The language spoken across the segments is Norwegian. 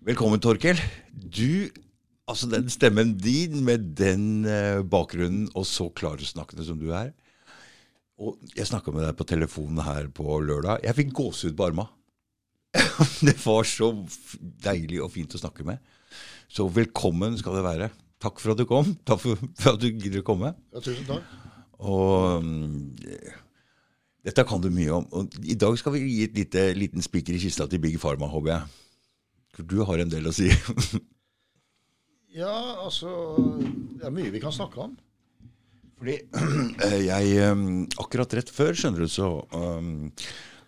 Velkommen, Torkel. Du, altså den stemmen din med den eh, bakgrunnen og så klarsnakkende som du er Og jeg snakka med deg på telefonen her på lørdag. Jeg fikk gåsehud på arma. det var så deilig og fint å snakke med. Så velkommen skal det være. Takk for at du kom. Takk for, for at du gidder å komme. Ja, tusen takk. Og mm, dette kan du mye om. Og I dag skal vi gi et lite, liten spiker i kista til Big Pharma, håper jeg. For du har en del å si. Ja, altså Det er mye vi kan snakke om. Fordi eh, jeg eh, Akkurat rett før, skjønner du, så um,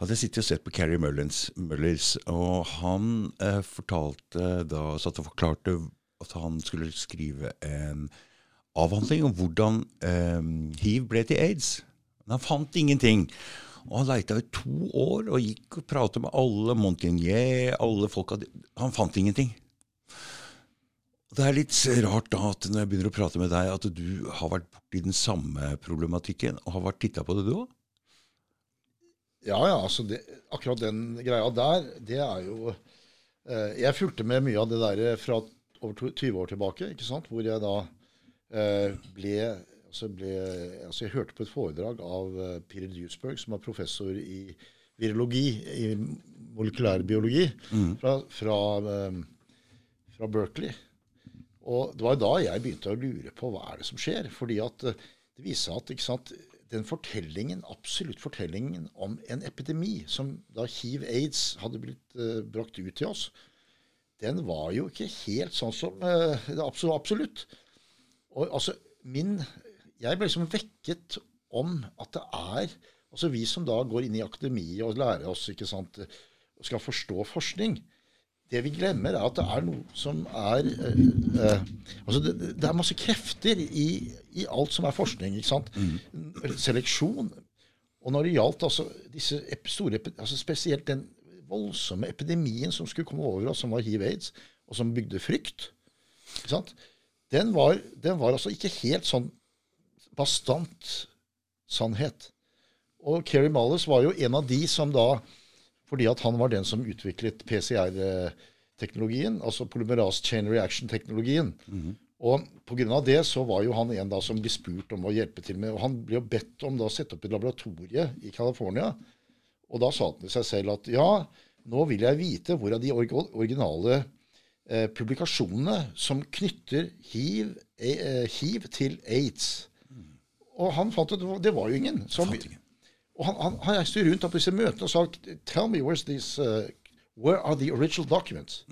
hadde jeg sittet og sett på Carrie Mullins, Mullers, og han uh, fortalte da, satt og forklarte at han skulle skrive en avhandling om hvordan um, hiv ble til aids. Men han fant ingenting. Og han leita i to år og gikk og pratet med alle Montagnier, alle folka Han fant ingenting. Det er litt rart da at når jeg begynner å prate med deg, at du har vært borti den samme problematikken og har vært titta på det, du òg? Ja, ja, altså det, akkurat den greia der, det er jo eh, Jeg fulgte med mye av det der fra over to- 20 år tilbake, ikke sant? hvor jeg da eh, ble, altså ble altså Jeg hørte på et foredrag av eh, Peter Duesberg, som er professor i virologi, i molekylærbiologi, fra, fra, eh, fra Berkeley. Og det var da jeg begynte å lure på hva er det som skjer. Fordi at eh, det viser at sant, den fortellingen, absolutt fortellingen om en epidemi, som da hiv-aids hadde blitt uh, brakt ut til oss, den var jo ikke helt sånn som uh, absolutt, absolutt. Og altså, min Jeg ble liksom vekket om at det er Altså vi som da går inn i akademiet og lærer oss, ikke sant, og skal forstå forskning, det vi glemmer, er at det er noe som er eh, eh, Altså, det, det er masse krefter i, i alt som er forskning. ikke sant? Seleksjon. Og når det gjaldt altså disse store altså Spesielt den voldsomme epidemien som skulle komme over oss, som var hiv-aids, og som bygde frykt, ikke sant? Den var, den var altså ikke helt sånn bastant sannhet. Og Keri Mullis var jo en av de som da fordi at han var den som utviklet PCR-teknologien, altså polymerase chain reaction-teknologien. Og pga. det så var jo han en da som ble spurt om å hjelpe til med og Han ble jo bedt om da å sette opp et laboratorie i California. Og da sa han til seg selv at ja, nå vil jeg vite hvor av de originale eh, publikasjonene som knytter hiv, eh, hiv til aids. Og han fant ut det var jo ingen. Ingen. og han, han, han reiste rundt på disse møtene og sa Tell me where's these, uh, where are the original documents?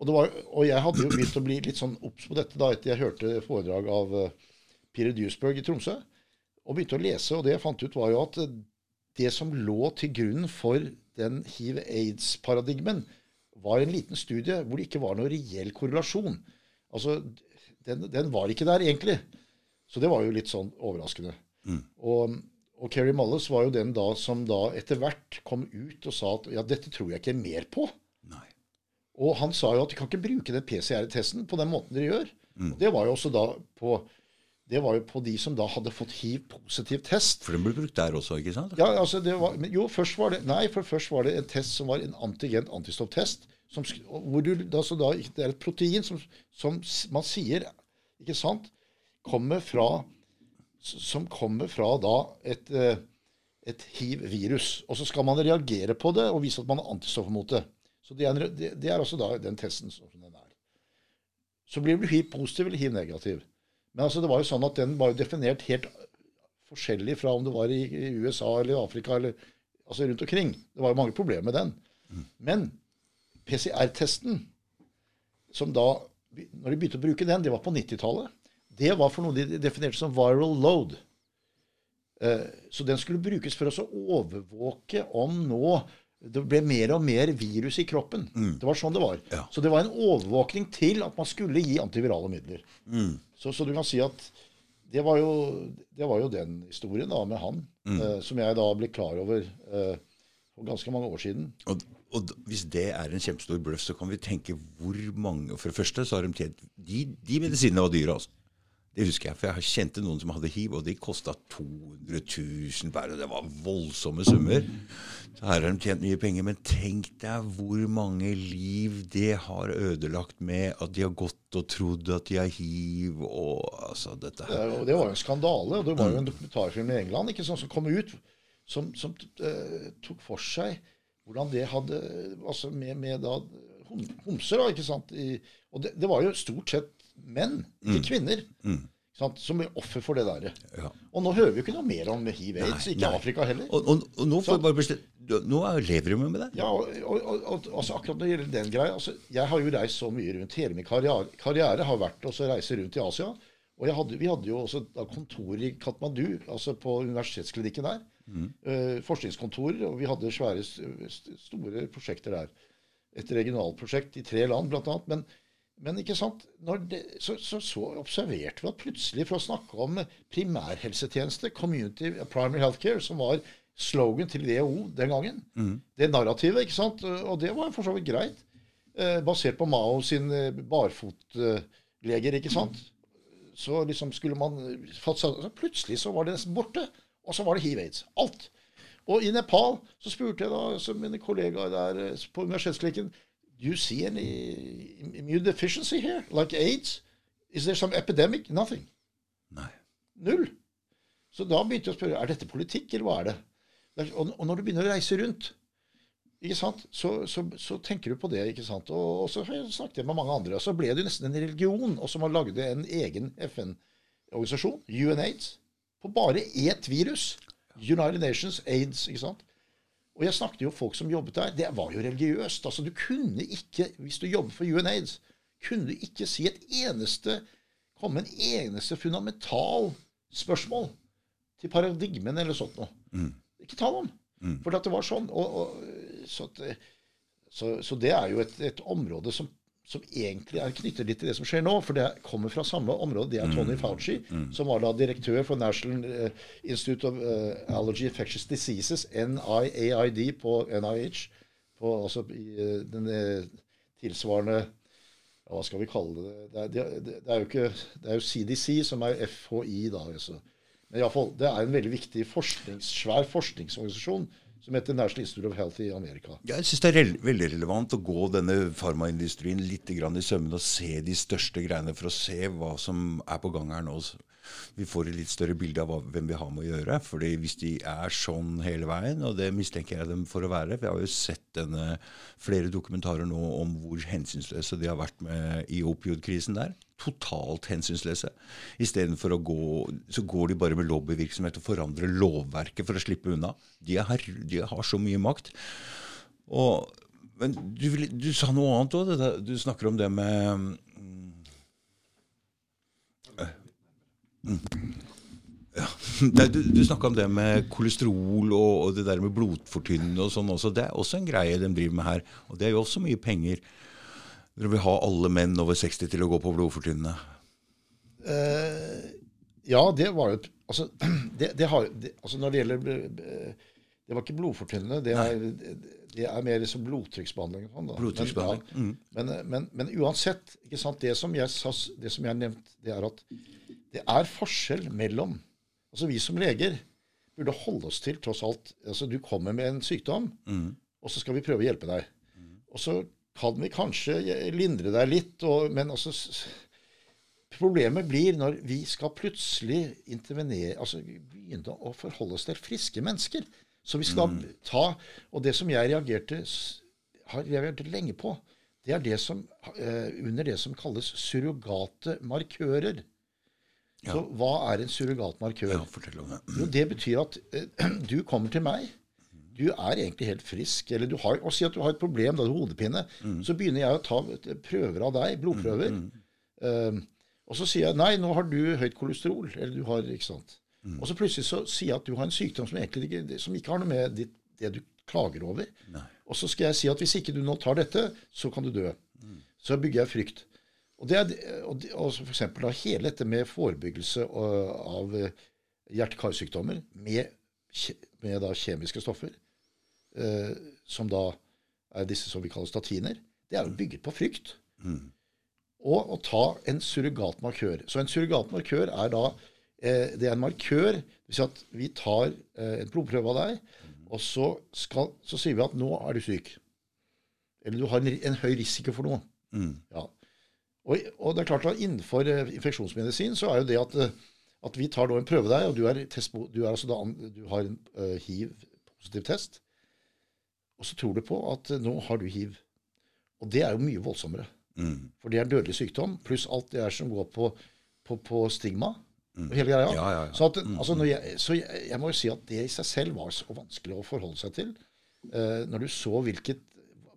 Og, det var, og jeg hadde jo begynt å bli litt sånn obs på dette da etter jeg hørte foredrag av uh, Peter Duesberg i Tromsø. Og begynte å lese, og det jeg fant ut, var jo at uh, det som lå til grunn for den hiv-aids-paradigmen, var en liten studie hvor det ikke var noe reell korrelasjon. Altså, den, den var ikke der egentlig. Så det var jo litt sånn overraskende. Og, og Kerry Mullis var jo den da som da etter hvert kom ut og sa at ja, dette tror jeg ikke mer på. Nei. Og han sa jo at de kan ikke bruke den PCR-testen på den måten dere gjør. Mm. det var jo også da på det var jo på de som da hadde fått hiv-positiv test. For den ble brukt der også, ikke sant? Ja, altså det var, Jo, først var det Nei, for først var det en test som var en antigen-antistoff-test. som Hvor du altså da, Det er et protein som, som man sier, ikke sant, kommer fra Som kommer fra da et, eh, et hiv-virus. Og så skal man reagere på det og vise at man har antistoffer mot det. Så det er, det, det er altså da den testen som den er. Så blir du hiv-positiv eller hiv-negativ. Men altså det var jo sånn at den var jo definert helt forskjellig fra om det var i, i USA eller i Afrika eller altså rundt omkring. Det var jo mange problemer med den. Men PCR-testen, som da Når de begynte å bruke den, det var på 90-tallet. Det var for noe de definerte som viral load. Eh, Så den skulle brukes for å overvåke om nå det ble mer og mer virus i kroppen. Det var sånn det var. Ja. Så det var en overvåkning til at man skulle gi antivirale midler. Så, så du kan si at det var jo, det var jo den historien da med han, eh, som jeg da ble klar over eh, for ganske mange år siden. Og, og hvis det er en kjempestor bløff, så kan vi tenke hvor mange For det første så har de tjent De, de medisinene var dyre, altså. Det husker jeg, for jeg kjente noen som hadde hiv, og de kosta 200 000 per, Og det var voldsomme summer. Så her har de tjent mye penger. Men tenk deg hvor mange liv det har ødelagt med at de har gått og trodd at de har hiv. og altså dette her. Det, var jo en skandale. og Det var jo en dokumentarfilm i England ikke sånn, som kom ut, som, som uh, tok for seg hvordan det hadde altså Med, med da homser, da, ikke sant. I, og det, det, var jo stort sett menn, ikke mm. kvinner. Mm. Sant? Som er offer for det der. Ja. Og nå hører vi jo ikke noe mer om hiv-aids. Ikke nei. Afrika heller. Og, og, og nå, bare, nå, lever vi med det. Ja, og, altså, akkurat når det gjelder den greia altså, Jeg har jo reist så mye rundt. Hele min karriere, karriere har vært å reise rundt i Asia. Og hadde, vi hadde jo også kontor i Katmandu, altså på universitetsklinikken der. Mm. Uh, forskningskontorer. Og vi hadde svære, store prosjekter der. Et regionalprosjekt i tre land, blant annet. Men men ikke sant? Det, så, så, så, observerte vi at plutselig, for å snakke om primærhelsetjeneste, community primary healthcare, som var slogan til WHO den gangen, mm. det narrativet, ikke sant? og det var for så vidt greit, eh, basert på Mao sin eh, barfotleger, ikke sant? Så liksom skulle man så Plutselig så var det nesten borte. Og så var det hiv-aids. Alt. Og i Nepal så spurte jeg da mine kollegaer der eh, på universitetsklinikken Do you see any immune deficiency here, like AIDS? Is there some epidemic? Nothing. Nei. Null. Så da begynte jeg å spørre er dette politikk, eller hva er det? Og, når du begynner å reise rundt, ikke sant, så, så, så tenker du på det. ikke sant, Og, og så snakket jeg med mange andre. Og så ble det nesten en religion, og så man lagd en egen FN-organisasjon, UNAIDS, på bare ett virus. United Nations AIDS. ikke sant? Og jeg snakket jo folk som jobbet der. Det var jo religiøst. altså Du kunne ikke, hvis du jobber for UNAIDS, kunne du ikke si et eneste komme en eneste fundamental spørsmål til paradigmen eller sånt noe. Mm. Ikke tale om. Mm. For det var sånn. Og, og, så, at, så, så, det er jo et, et område som som egentlig er knyttet litt til det som skjer nå. For det kommer fra samme område. Det er Tony mm. Fauci, mm. som var da direktør for National uh, Institute of uh, Allergy Infectious Diseases, NIAID, på NIH. På, altså i uh, den tilsvarende ja, Hva skal vi kalle det? Det er, det, det er, jo ikke Det er jo CDC, som er FHI, da. Altså. Men iallfall, det er en veldig viktig forsknings, svær forskningsorganisasjon som heter National Institute of Health i Amerika. Jeg syns det er veldig relevant å gå denne farmaindustrien litt i sømmene og se de største greiene for å se hva som er på gang her nå. Vi får et litt større bilde av hvem vi har med å gjøre. fordi hvis de er sånn hele veien, og det mistenker jeg dem for å være Vi har jo sett denne, flere dokumentarer nå om hvor hensynsløse de har vært med i opioidkrisen der totalt hensynsløse. Istedenfor å gå så går de bare med lobbyvirksomhet og forandrer lovverket for å slippe unna. De har, de har så mye makt. Og, men du, du, sa noe annet òg. Du snakker om det med ja. Du, du snakka om det med kolesterol og, og, det der med blodfortynnende og sånn også. Det er også en greie de driver med her. Og det er jo også mye penger. Dere vil ha alle menn over 60 til å gå på blodfortynnende? Uh, ja, det var jo altså, det, det har, det, altså, Når det gjelder Det var ikke blodfortynnende. Det er, det er mer liksom blodtrykksbehandling. Sånn, blodtrykksbehandling. Men, mm. men, men, men, uansett, det som jeg har nevnt, det er at det er forskjell mellom Altså Vi som leger burde holde oss til, tross alt altså Du kommer med en sykdom, mm. og så skal vi prøve å hjelpe deg. Mm. Og så kan vi kanskje lindre deg litt, og, men altså Problemet blir når vi skal plutselig intervenere, altså begynne å forholde oss til friske mennesker. Så vi skal mm. ta Og det som jeg reagerte, har reagert lenge på, det er det som, uh, under det som kalles surrogate markører. Ja. Så hva er en surrogatmarkør? Ja, fortell om det. Jo, det betyr at eh, du kommer til meg du er egentlig helt frisk. Eller du har, og si at du har et problem, da du har hodepine. Mm. Så begynner jeg å ta prøver av deg, blodprøver. Mm. Uh, og så sier jeg nei, nå har du høyt kolesterol. Eller du har, ikke sant. Mm. Og så plutselig så sier jeg at du har en sykdom som, egentlig, som ikke har noe med ditt, det du klager over. Nei. Og så skal jeg si at hvis ikke du nå tar dette, så kan du dø. Mm. Så bygger jeg frykt. Og, det er, og, og for eksempel da, hele dette med forebyggelse av hjerte-karsykdommer med, med da, kjemiske stoffer eh, som da er disse som vi kaller statiner, det er jo bygget på frykt. Mm. og å ta en surrogatmarkør. Så en surrogatmarkør er da eh, det er en markør. Det vil si at vi tar eh, en blodprøve av deg, og så, skal, så, sier vi at nå er du syk. Eller du har en, en høy risiko for noe. Mm. Ja. Og, og, det er klart at innenfor eh, infeksjonsmedisin så er jo det at, eh, at vi tar en prøve deg, og du, er test, du, er altså da, du har en uh, hiv-positiv test, og så tror du på at nå har du hiv. Og det er jo mye voldsommere. Mm. For det er en dødelig sykdom, pluss alt det er som går på, på, på stigma. Mm. og hele greia. Ja, ja, ja. Så, at, altså, når jeg, så jeg, jeg må jo si at det i seg selv var så vanskelig å forholde seg til. Uh, når du så hvilket,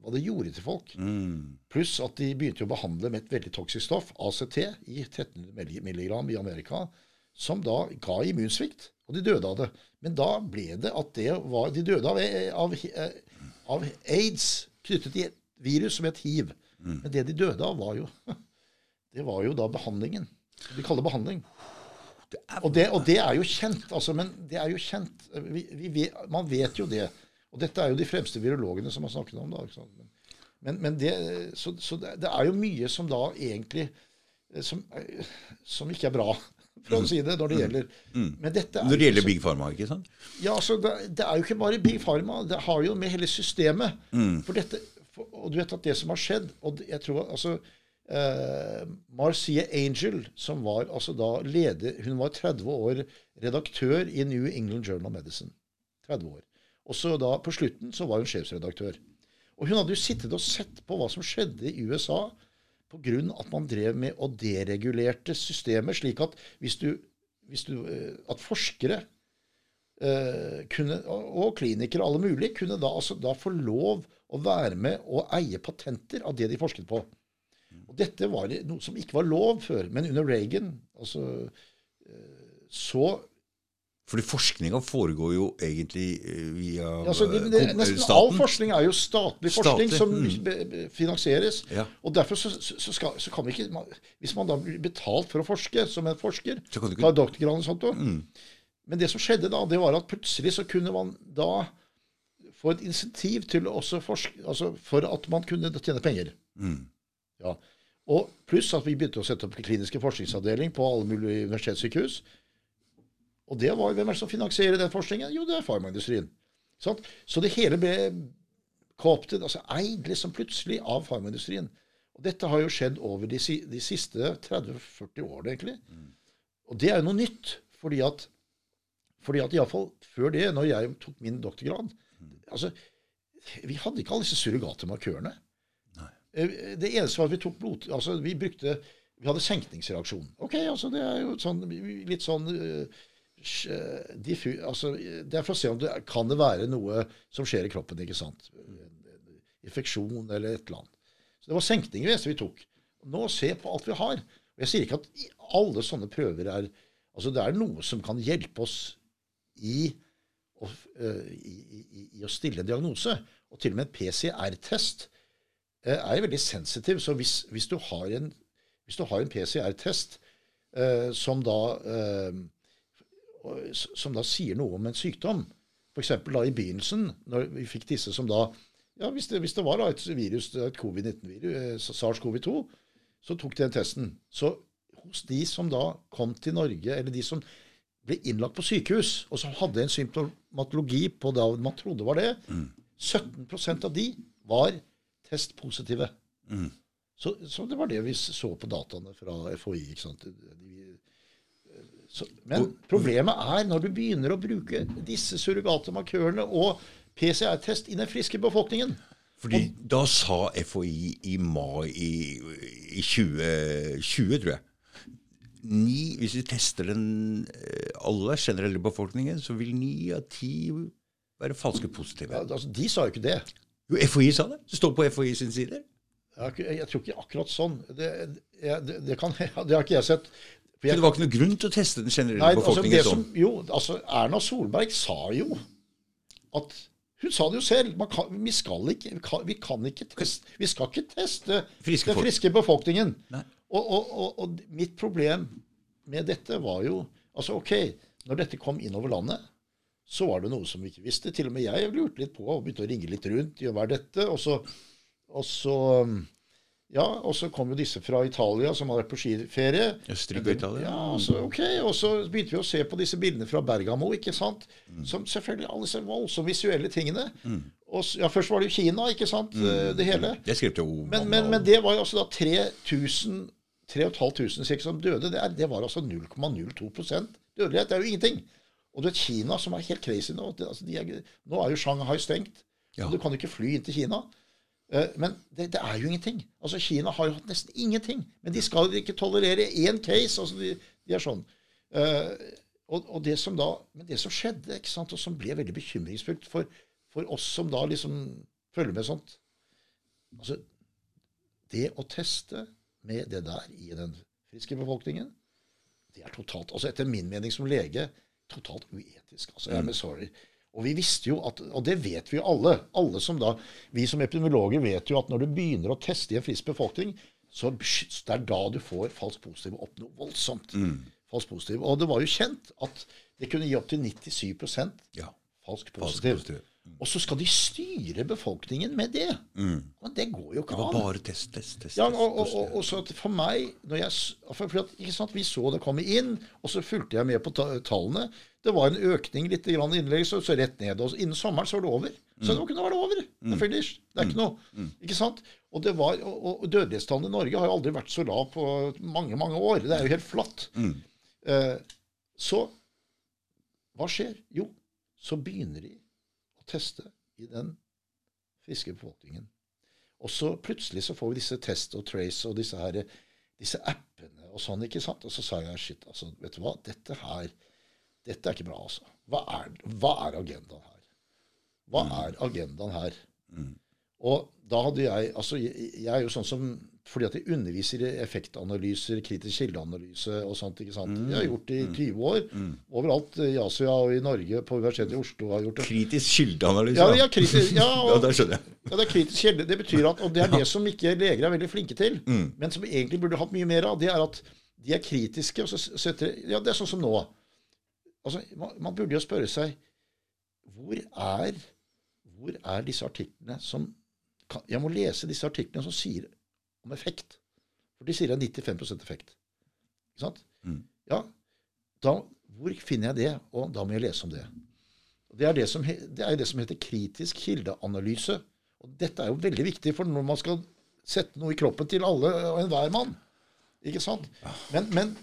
hva det gjorde til folk. Mm. Pluss at de begynte å behandle med et veldig toksisk stoff, ACT, i 1300 milligram i Amerika, som da ga immunsvikt. Og de døde av det. Men da ble det at det var De døde av, av, av aids knyttet til et virus som het hiv. Men det de døde av, var jo Det var jo da behandlingen. De kaller det behandling. Og det, og det er jo kjent. altså, Men det er jo kjent. Vi, vi man vet jo det. Og dette er jo de fremste virologene som har snakket om det. ikke sant? Men, men det, så, så det, det er jo mye som da egentlig som, som ikke er bra, for å si det, når det gjelder Men dette er Når det gjelder så- Big Pharma, ikke sant? ja, altså, det, det er jo ikke bare Big Pharma. Det har jo med hele systemet. For dette, for, og du vet at det som har skjedd og jeg tror altså eh, Marcia Angel, som var altså da leder Hun var 30 år redaktør i New England Journal of Medicine. 30 år. Og så da på slutten så var hun sjefsredaktør. Og hun hadde jo sittet og sett på hva som skjedde i USA pga. at man drev med og deregulerte systemet, slik at hvis du, hvis du eh, At forskere eh, kunne, og klinikere, alle mulige, kunne da, altså, da få lov å være med og eie patenter av det de forsket på. Og dette var noe som ikke var lov før. Men under Reagan altså, eh, så Fordi forskninga foregår jo egentlig eh, via altså, det, det, nesten Nesten all forskning er jo statlig forskning Statlig, som mm. finansieres. Ja. Og derfor så, så, skal, så kan vi ikke Hvis man da blir betalt for å forske som en forsker, Så kan du ikke- doktorgrad og sånt Mm. Men det som skjedde da, det var at plutselig så kunne man da få et insentiv til også forske, altså for at man kunne tjene penger. Mm. Ja. Og pluss at vi begynte å sette opp kliniske forskningsavdeling på alle mulige universitetssykehus. Og det var, hvem er det som finansierer den forskningen? Jo, det er farmaindustrien. Så det hele ble co-opted, altså eid liksom plutselig av farmaindustrien. Og dette har jo skjedd over de, de siste 30-40 årene, egentlig. Og det er jo noe nytt. Fordi at, fordi at iallfall før det, når jeg tok min doktorgrad altså, Vi hadde ikke alle disse surrogate markørene. Eh, Det eneste var at vi tok blod... Altså, vi brukte Vi hadde senkningsreaksjon. Ok, altså det er jo sånn, litt sånn sj- diffu, altså, Det er for å se om det kan det være noe som skjer i kroppen. ikke sant? Infeksjon eller et eller annet. Så det var senkning det vi tok. Nå se på alt vi har. Og Jeg sier ikke at alle sånne prøver er Altså det er noe som kan hjelpe oss i å, eh, i, i, i å stille en diagnose. Og til og med en PCR-test eh, er veldig sensitiv. Så hvis, hvis, du har en, en PCR-test eh, som, da, eh, som da sier noe om en sykdom, f.eks. da i begynnelsen, når vi fikk disse som da ja, Hvis det, hvis det var da et virus, et covid-19-virus, SARS-CoV-2, så tok de den testen. Så hos de som da kom til Norge, eller de som ble innlagt på sykehus, og som hadde en symptomatologi på det man trodde var det, 17% av de var testpositive. Så, så det var det vi så på dataene fra FHI. ikke sant? De, så, men problemet er når du begynner å bruke disse surrogatmarkørene og PCR-test i den friske befolkningen. Fordi da sa FHI i mai i, i 2020, tror jeg ni, Hvis vi tester den eh, alle generelle befolkningen, så vil ni av ti være falske positive. Ja, altså, de sa jo ikke det. Jo, FHI sa det. Det står på FHI sin side. Jeg, jeg tror ikke akkurat sånn. Det, jeg, det, det, kan, det har ikke jeg sett. Så det var ikke noe grunn til å teste den generelle nei, altså, befolkningen det sånn. som, jo, altså, Erna Solberg sa jo at Hun sa det jo selv. Man kan, vi, skal ikke, vi, kan, ikke teste Vi skal ikke teste Friske den friske befolkningen. Og, og, og, og mitt problem med dette var jo Altså, OK, når dette kom innover landet, så var det noe som vi ikke visste. Til og med jeg lurte litt på og begynte å ringe litt rundt. Gjør hva er dette? Og så, og så um, Ja, og så kom jo disse fra Italia som hadde vært på skiferie. Østerrike og Italia. Ja, så, ok, Og så begynte vi å se på disse bildene fra Bergamo, ikke sant? Mm. Som selvfølgelig alle disse voldsomme visuelle tingene. Og, ja, Først var det jo Kina, ikke sant? Mm. Det hele. Det skrev jo Men, men, men det var jo altså da 3000 3500 stykker som døde. Det, er, det var altså 0,02 dødelighet. Det er jo ingenting. Og du vet Kina, som er helt crazy nå det, altså de er, Nå er jo Shanghai stengt. Ja. og Du kan jo ikke fly inn til Kina. Eh, Men det, det er jo ingenting. Altså Kina har jo hatt nesten ingenting. Men de skal ikke tolerere én case. altså De, de er sånn. Eh, og, og det som da, Men det som skjedde, ikke sant, og som ble veldig bekymringsfullt for, for oss som da liksom følger med sånt altså Det å teste med det der i den friske befolkningen, det er totalt altså Etter min mening som lege totalt uetisk. altså Jeg er med sorry. Og vi visste jo at, og det vet vi jo alle, alle som da, vi som epidemiologer vet jo at når du begynner å teste i en frisk befolkning, så det er da du får falsk positiv og oppnå voldsomt falsk positiv. Og det var jo kjent at det kunne gi opptil 97 Ja. falsk positiv. Falsk positiv. Positiv. Og så skal de styre befolkningen med det. Men det går jo ikke an. Det var bare test, test, test. Ja, og, og, og, og så for meg når jeg, for, at, sant, Vi så det komme inn, og så fulgte jeg med på ta, tallene. Det var en økning litt grann innlegg, så, så rett ned. og Innen sommeren så var det over. Så det kunne være over. Det er finish. Det er ikke noe. Ikke sant? Og, det var, og, og dødelighetstallene i Norge har jo aldri vært så lav på mange, mange år. Det er jo helt flatt. Eh, så hva skjer? Jo, så begynner de å teste i den friske befolkningen. Og så plutselig så får vi disse Test og Trace og disse, her, disse appene og sånn. ikke sant? Og så sa jeg shit, altså, vet du hva, dette her dette er ikke bra, altså. Hva er, hva er agendaen her? Hva er agendaen her? Og da hadde jeg altså jeg, jeg er jo sånn som fordi at jeg underviser i effektanalyser, kritisk kildeanalyse og sånt. ikke sant? Jeg har gjort det i 20 år. Overalt i Asia og i Norge, på Universitetet i Oslo har jeg gjort det. Kritisk kildeanalyse. Ja, ja, kritisk, ja, Ja, det skjønner jeg. ja, det er kritisk kilde. Det betyr at, og det er det som ikke leger er veldig flinke til, men som egentlig burde hatt mye mer av, det er at de er kritiske. og så setter, ja, Det er sånn som nå. Altså, man, man burde jo spørre seg hvor er, hvor er disse artiklene som Jeg må lese disse artiklene som sier om effekt. For de sier det er 95% effekt. Ikke sant? Ja, da, hvor finner jeg det? Og da må jeg lese om det. Det er det som, det er det som heter kritisk kildeanalyse. Og dette er jo veldig viktig for når man skal sette noe i kroppen til alle og enhver mann. Ikke sant? Men, men,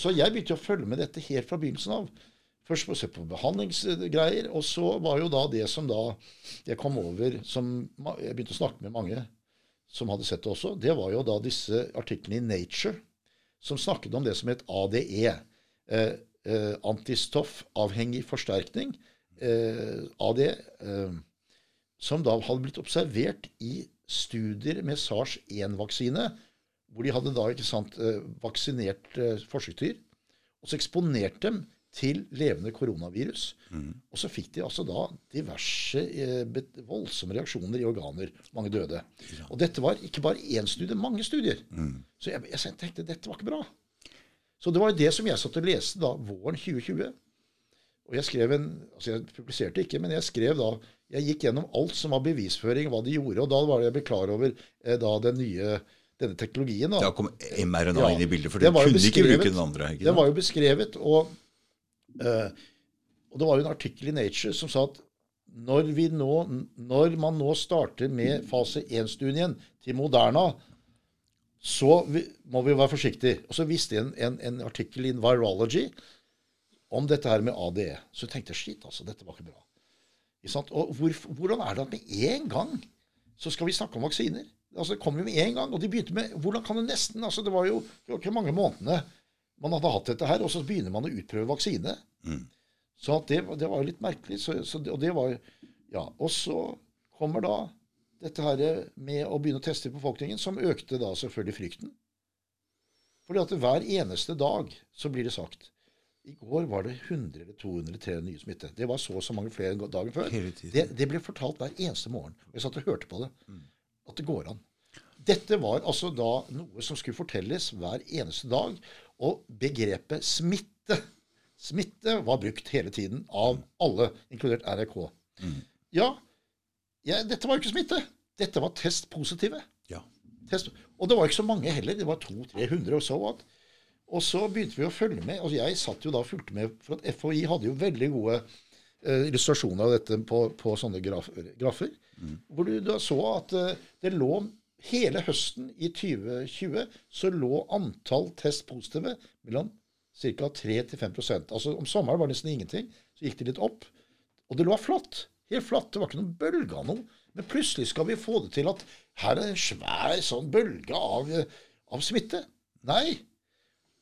så jeg begynte å følge med dette helt fra begynnelsen av. Først på å se på behandlingsgreier, og så var jo da det som da jeg kom over som Jeg begynte å snakke med mange som hadde sett det også. Det var jo da disse artiklene i Nature som snakket om det som het ADE. Eh, eh, antistoffavhengig forsterkning. Eh, AD. Eh, som da hadde blitt observert i studier med SARS-1-vaksine, hvor de hadde da sant, eh, vaksinert eh, forsøksdyr, og så eksponert dem til levende koronavirus. Og så fikk de altså da diverse eh, voldsomme reaksjoner i organer. Mange døde. Og dette var ikke bare én studie, mange studier. Så jeg, jeg tenkte dette var ikke bra. Så det var jo det som jeg satt og leste da våren 2020. Og jeg skrev en, altså jeg publiserte ikke, men jeg skrev da Jeg gikk gjennom alt som var bevisføring, hva de gjorde. Og da var det jeg ble klar over eh, da den nye, denne teknologien. da. Da kom mRNA Ja, inn i bildet, for du kunne ikke bruke den andre. ikke Det var jo beskrevet, og, og det var jo en artikkel i Nature som sa at når, nå, når man nå starter med fase 1-studien til Moderna, så må vi være forsiktige. Og så viste jeg en, en, en artikkel i Virology om dette her med ADE. Så tenkte jeg shit, altså, dette var ikke bra. Og hvor, hvordan er det at med en gang så skal vi snakke om vaksiner? Altså, Det kom jo med en gang. Og de begynte med Hvordan kan du nesten altså Det var jo ikke mange månedene man hadde hatt dette her, og så begynner man å utprøve vaksine. Så at det, det var litt merkelig. Så, så, det- og det var Ja. Og så kommer da dette her med å begynne å teste befolkningen, som økte da selvfølgelig frykten. Fordi at hver eneste dag så blir det sagt I går var det 100 eller 200 eller 300 nye smitte. Det var så og så mange flere enn dagen før. Det, det ble fortalt hver eneste morgen. Jeg satt og hørte på det. At det går an. Dette var altså da noe som skulle fortelles hver eneste dag. Og begrepet smitte Smitte var brukt hele tiden av alle, inkludert NRK. Ja, ja, dette var jo ikke smitte. Dette var testpositive. Ja. test. Og det var ikke så mange heller. Det var 200-300 og så at. Og så begynte vi å følge med. altså Jeg satt jo da og fulgte med, for at FHI hadde jo veldig gode eh, illustrasjoner av dette på, på sånne graf, grafer. Mm. Hvor du da så at eh, det lå hele høsten i 2020 så lå antall test positive mellom ca. 3-5% Altså Om sommeren var det nesten ingenting. Så gikk det litt opp. Og det lå flatt. Helt flatt. Det var ikke noen bølge av noe. Men plutselig skal vi få det til at her er en svær sånn bølge av, av smitte. Nei.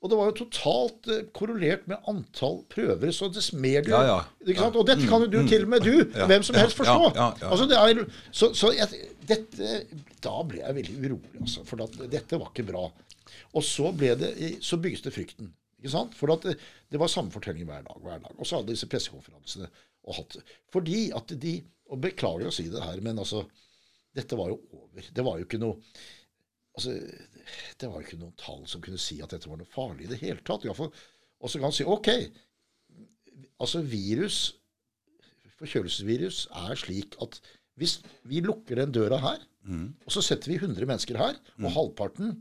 Og det var jo totalt uh, korrelert med antall prøver. Så dess mer du ja, ja, ja. Og dette kan jo du mm, til og med, du, hvem som helst, forstå. Altså, det er, så, så jeg, dette, Da ble jeg veldig urolig, altså. For at, dette var ikke bra. Og så, ble det, så bygges det frykten. Ikke sant? For det, det, var samme fortelling hver dag. hver dag. Og så hadde disse pressekonferansene. Og hatt, fordi at de Og beklager å si det her, men altså Dette var jo over. Det var jo ikke noe altså, Det var ikke noen tall som kunne si at dette var noe farlig i det hele tatt. Og så kan man si OK. Altså virus, forkjølelsesvirus, er slik at hvis vi lukker den døra her, mm. og så setter vi 100 mennesker her, og mm. halvparten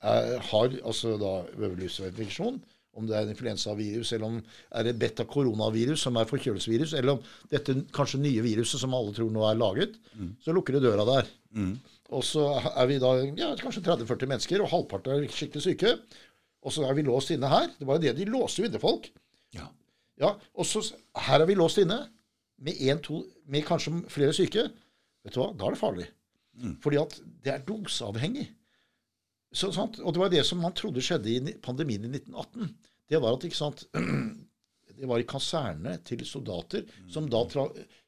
er, har altså da øverlysinfeksjon, om det er en influensavirus, eller om er det beta-koronavirus, som er forkjølelsesvirus, eller om dette kanskje nye viruset som alle tror nå er laget, mm. så lukker du døra der. Mm. Og så er vi da ja, kanskje 30-40 mennesker, og halvparten er skikkelig syke. Og så er vi låst inne her. Det var jo det de låste jo inne folk. Ja. ja. Og så her er vi låst inne med, en, to, med kanskje flere syke. Vet du hva? Da er det farlig. Mm. Fordi at det er doseavhengig. Så, og det var det som man trodde skjedde i pandemien i 1918. Det var at ikke sant, det var i kasernene til soldater som da, tra,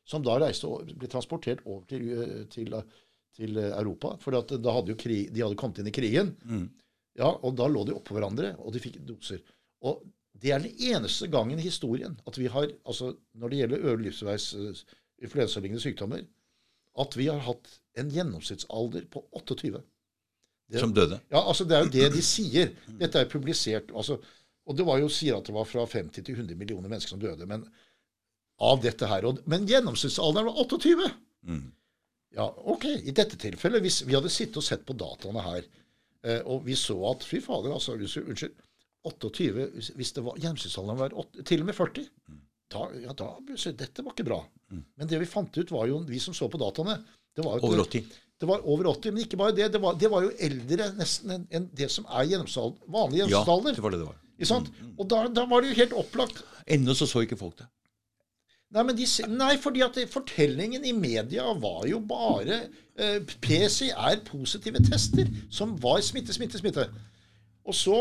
som da reiste ble transportert over til, til, til Europa. For da hadde jo krig, de hadde kommet inn i krigen. Mm. Ja, og da lå de oppå hverandre, og de fikk doser. Og det er den eneste gangen i historien at vi har, altså når det gjelder øvre livsveis influensalignende sykdommer, at vi har hatt en gjennomsnittsalder på 28. Det, som døde? Ja, altså det er jo det de sier. Dette er publisert. Altså, og det var jo sier at det var fra 50 til 100 millioner mennesker som døde. Men av dette her. Og, men gjennomsnittsalderen var 28. Mm. Ja, ok. I dette tilfellet, hvis vi hadde sittet og sett på dataene her, eh, og vi så at Fy fader, altså, unnskyld. 28 Hvis det var gjennomsnittsalderen var 8, til og med 40 da, ja, da, Dette var ikke bra. Men det vi fant ut, var jo, vi som så på dataene det var jo, Over 80? Det var over 80, men ikke bare det. Det var, det var jo eldre nesten enn en det som er vanlig gjennomsnittsalder. Ja, det var det det var. Mm, mm. Og da, da, var det jo helt opplagt. Ennå så så ikke folk det. Nei, de, nei, fordi at fortellingen i media var jo bare eh, PCR-positive tester som var smitte, smitte, smitte. Og så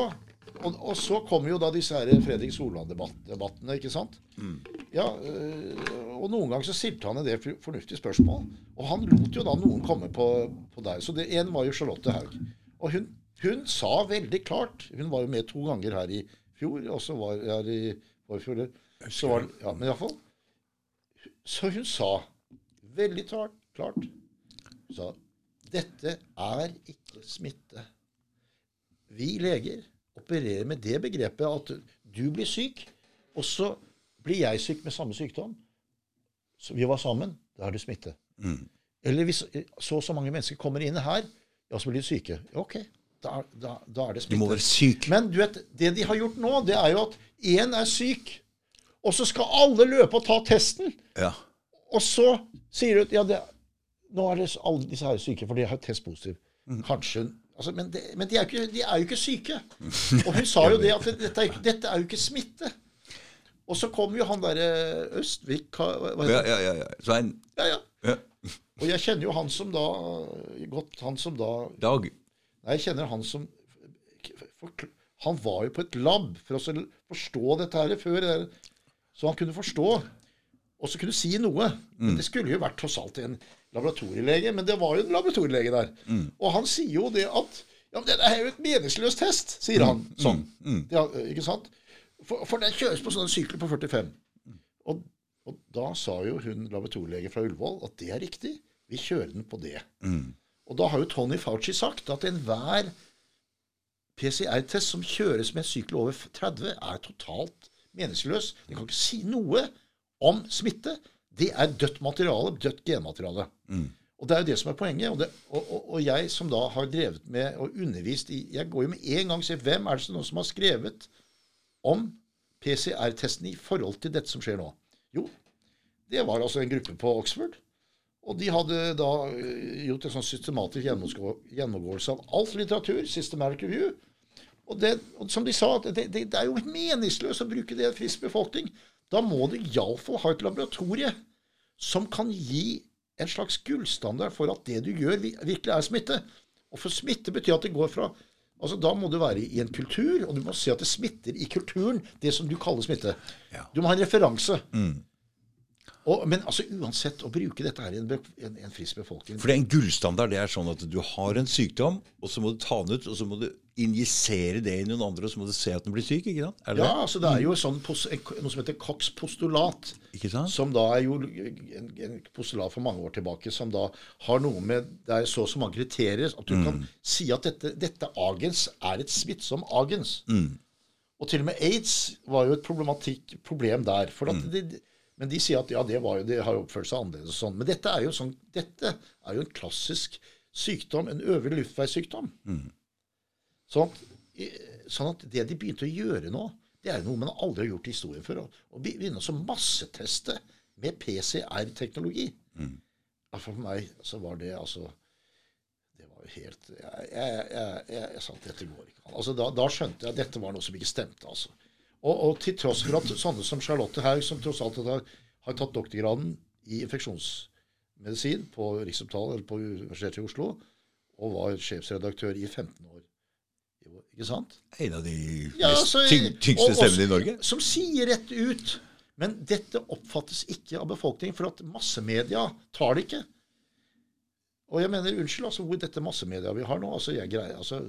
og, og, så kom jo da disse her Fredrik Solvang-debattene, ikke sant? Mm. Ja, øh, og noen ganger så stilte han en del fornuftige spørsmål. Og han lot jo da noen komme på, på deg. Så det en var jo Charlotte Haug. Og hun, hun, sa veldig klart Hun var jo med to ganger her i fjor, og så var her i forfjor. Så var, ja, men iallfall. Så hun sa veldig klart, klart sa, Dette er ikke smitte. Vi leger opererer med det begrepet at du blir syk, og så blir jeg syk med samme sykdom. Så vi var sammen. Da er det smitte. Mm. Eller hvis så og så mange mennesker kommer inn her, ja, så blir de syke. Ok, da, da, da er det smitte. Du må være syk. Men du vet, det de har gjort nå, det er jo at én er syk, og så skal alle løpe og ta testen. Ja. Og så sier du at ja, det, nå er det alle disse her syke, for de har test positiv. Mm. Kanskje Altså, men, det, men de, er ikke, de, er jo ikke syke. Og hun sa jo det at dette er, dette er jo ikke smitte. Og så kom jo han derre Østvik ja, ja, ja, ja. Svein. Ja, ja, ja. Og jeg kjenner jo han som da godt Han som da Dag. Nei, jeg kjenner han som Han var jo på et lab for å forstå dette her før. Så han kunne forstå, og så kunne si noe. Men mm. det skulle jo vært tross alt en laboratorielege, men det var jo en laboratorielege der. Mm. Og han sier jo det at ja, men det er jo et meningsløs test, sier han mm. sånn. Mm. mm. Ja, ikke sant? For, for den kjøres på sånne sykler på 45. Og, og, da sa jo hun laboratorielege fra Ullevål at det er riktig. Vi kjører den på det. Mm. Og da har jo Tony Fauci sagt at enhver PCR-test som kjøres med en sykkel over 30, er totalt meningsløs. Den kan ikke si noe om smitte. Det er dødt materiale, dødt genmateriale. Mm. Og det er jo det som er poenget. Og, det, og, og, og, jeg som da har drevet med og undervist i Jeg går jo med en gang og sier hvem er det som har skrevet om PCR-testen i forhold til dette som skjer nå? Jo, det var altså en gruppe på Oxford. Og de hadde da eh, gjort en sånn systematisk gjennomgåelse av alt litteratur, Systematic Review. Og, det, og som de sa, det, det, det, er jo meningsløst å bruke det i en frisk befolkning. Da må det iallfall ha et laboratorie som kan gi en slags gullstandard for at det du gjør, virkelig er smitte. Og for smitte betyr at det går fra Altså Da må du være i en kultur, og du må se at det smitter i kulturen, det som du kaller smitte. Ja. Du må ha en referanse. Mm. Og, men altså uansett, å bruke dette her i en, en, en, frisk befolkning For det er en gullstandard. Det er sånn at du har en sykdom, og så må du ta den ut, og så må du injisere det i noen andre, og så må du se at den blir syk. ikke sant? ja, altså det er jo sånn, noe som heter Cox postulat. Ikke sant? Som da er jo en, en, postulat for mange år tilbake som da har noe med Det er så og så mange kriterier at du mm. kan si at dette, dette, agens er et smittsom agens. Mm. Og til og med aids var jo et problematikk, problem der. for at mm. det men de sier at ja, det, var jo, de har jo oppført seg annerledes og sånn. Men dette er jo, sånn, dette er jo en klassisk sykdom, en øvre luftveissykdom. Mm. Sånn, sånn, at det de begynte å gjøre nå, det er noe man aldri har gjort i historien før. Å begynne å masseteste med PCR-teknologi. Mm. For meg så var det altså Det var jo helt Jeg, jeg, jeg, jeg sa at dette går ikke an. Altså, da, da, skjønte jeg at dette var noe som ikke stemte. altså. Og, og, til tross for at sånne som Charlotte Haug, som tross alt har, har tatt doktorgraden i infeksjonsmedisin på Rikshospitalet eller på Universitetet i Oslo, og var sjefsredaktør i 15 år. Ikke sant? En av de ja, altså, tyngste stemmene i Norge. Som sier rett ut. Men dette oppfattes ikke av befolkningen, for at massemedia tar det ikke. Og jeg mener, unnskyld, altså, hvor dette massemedia vi har nå altså, jeg greier, altså,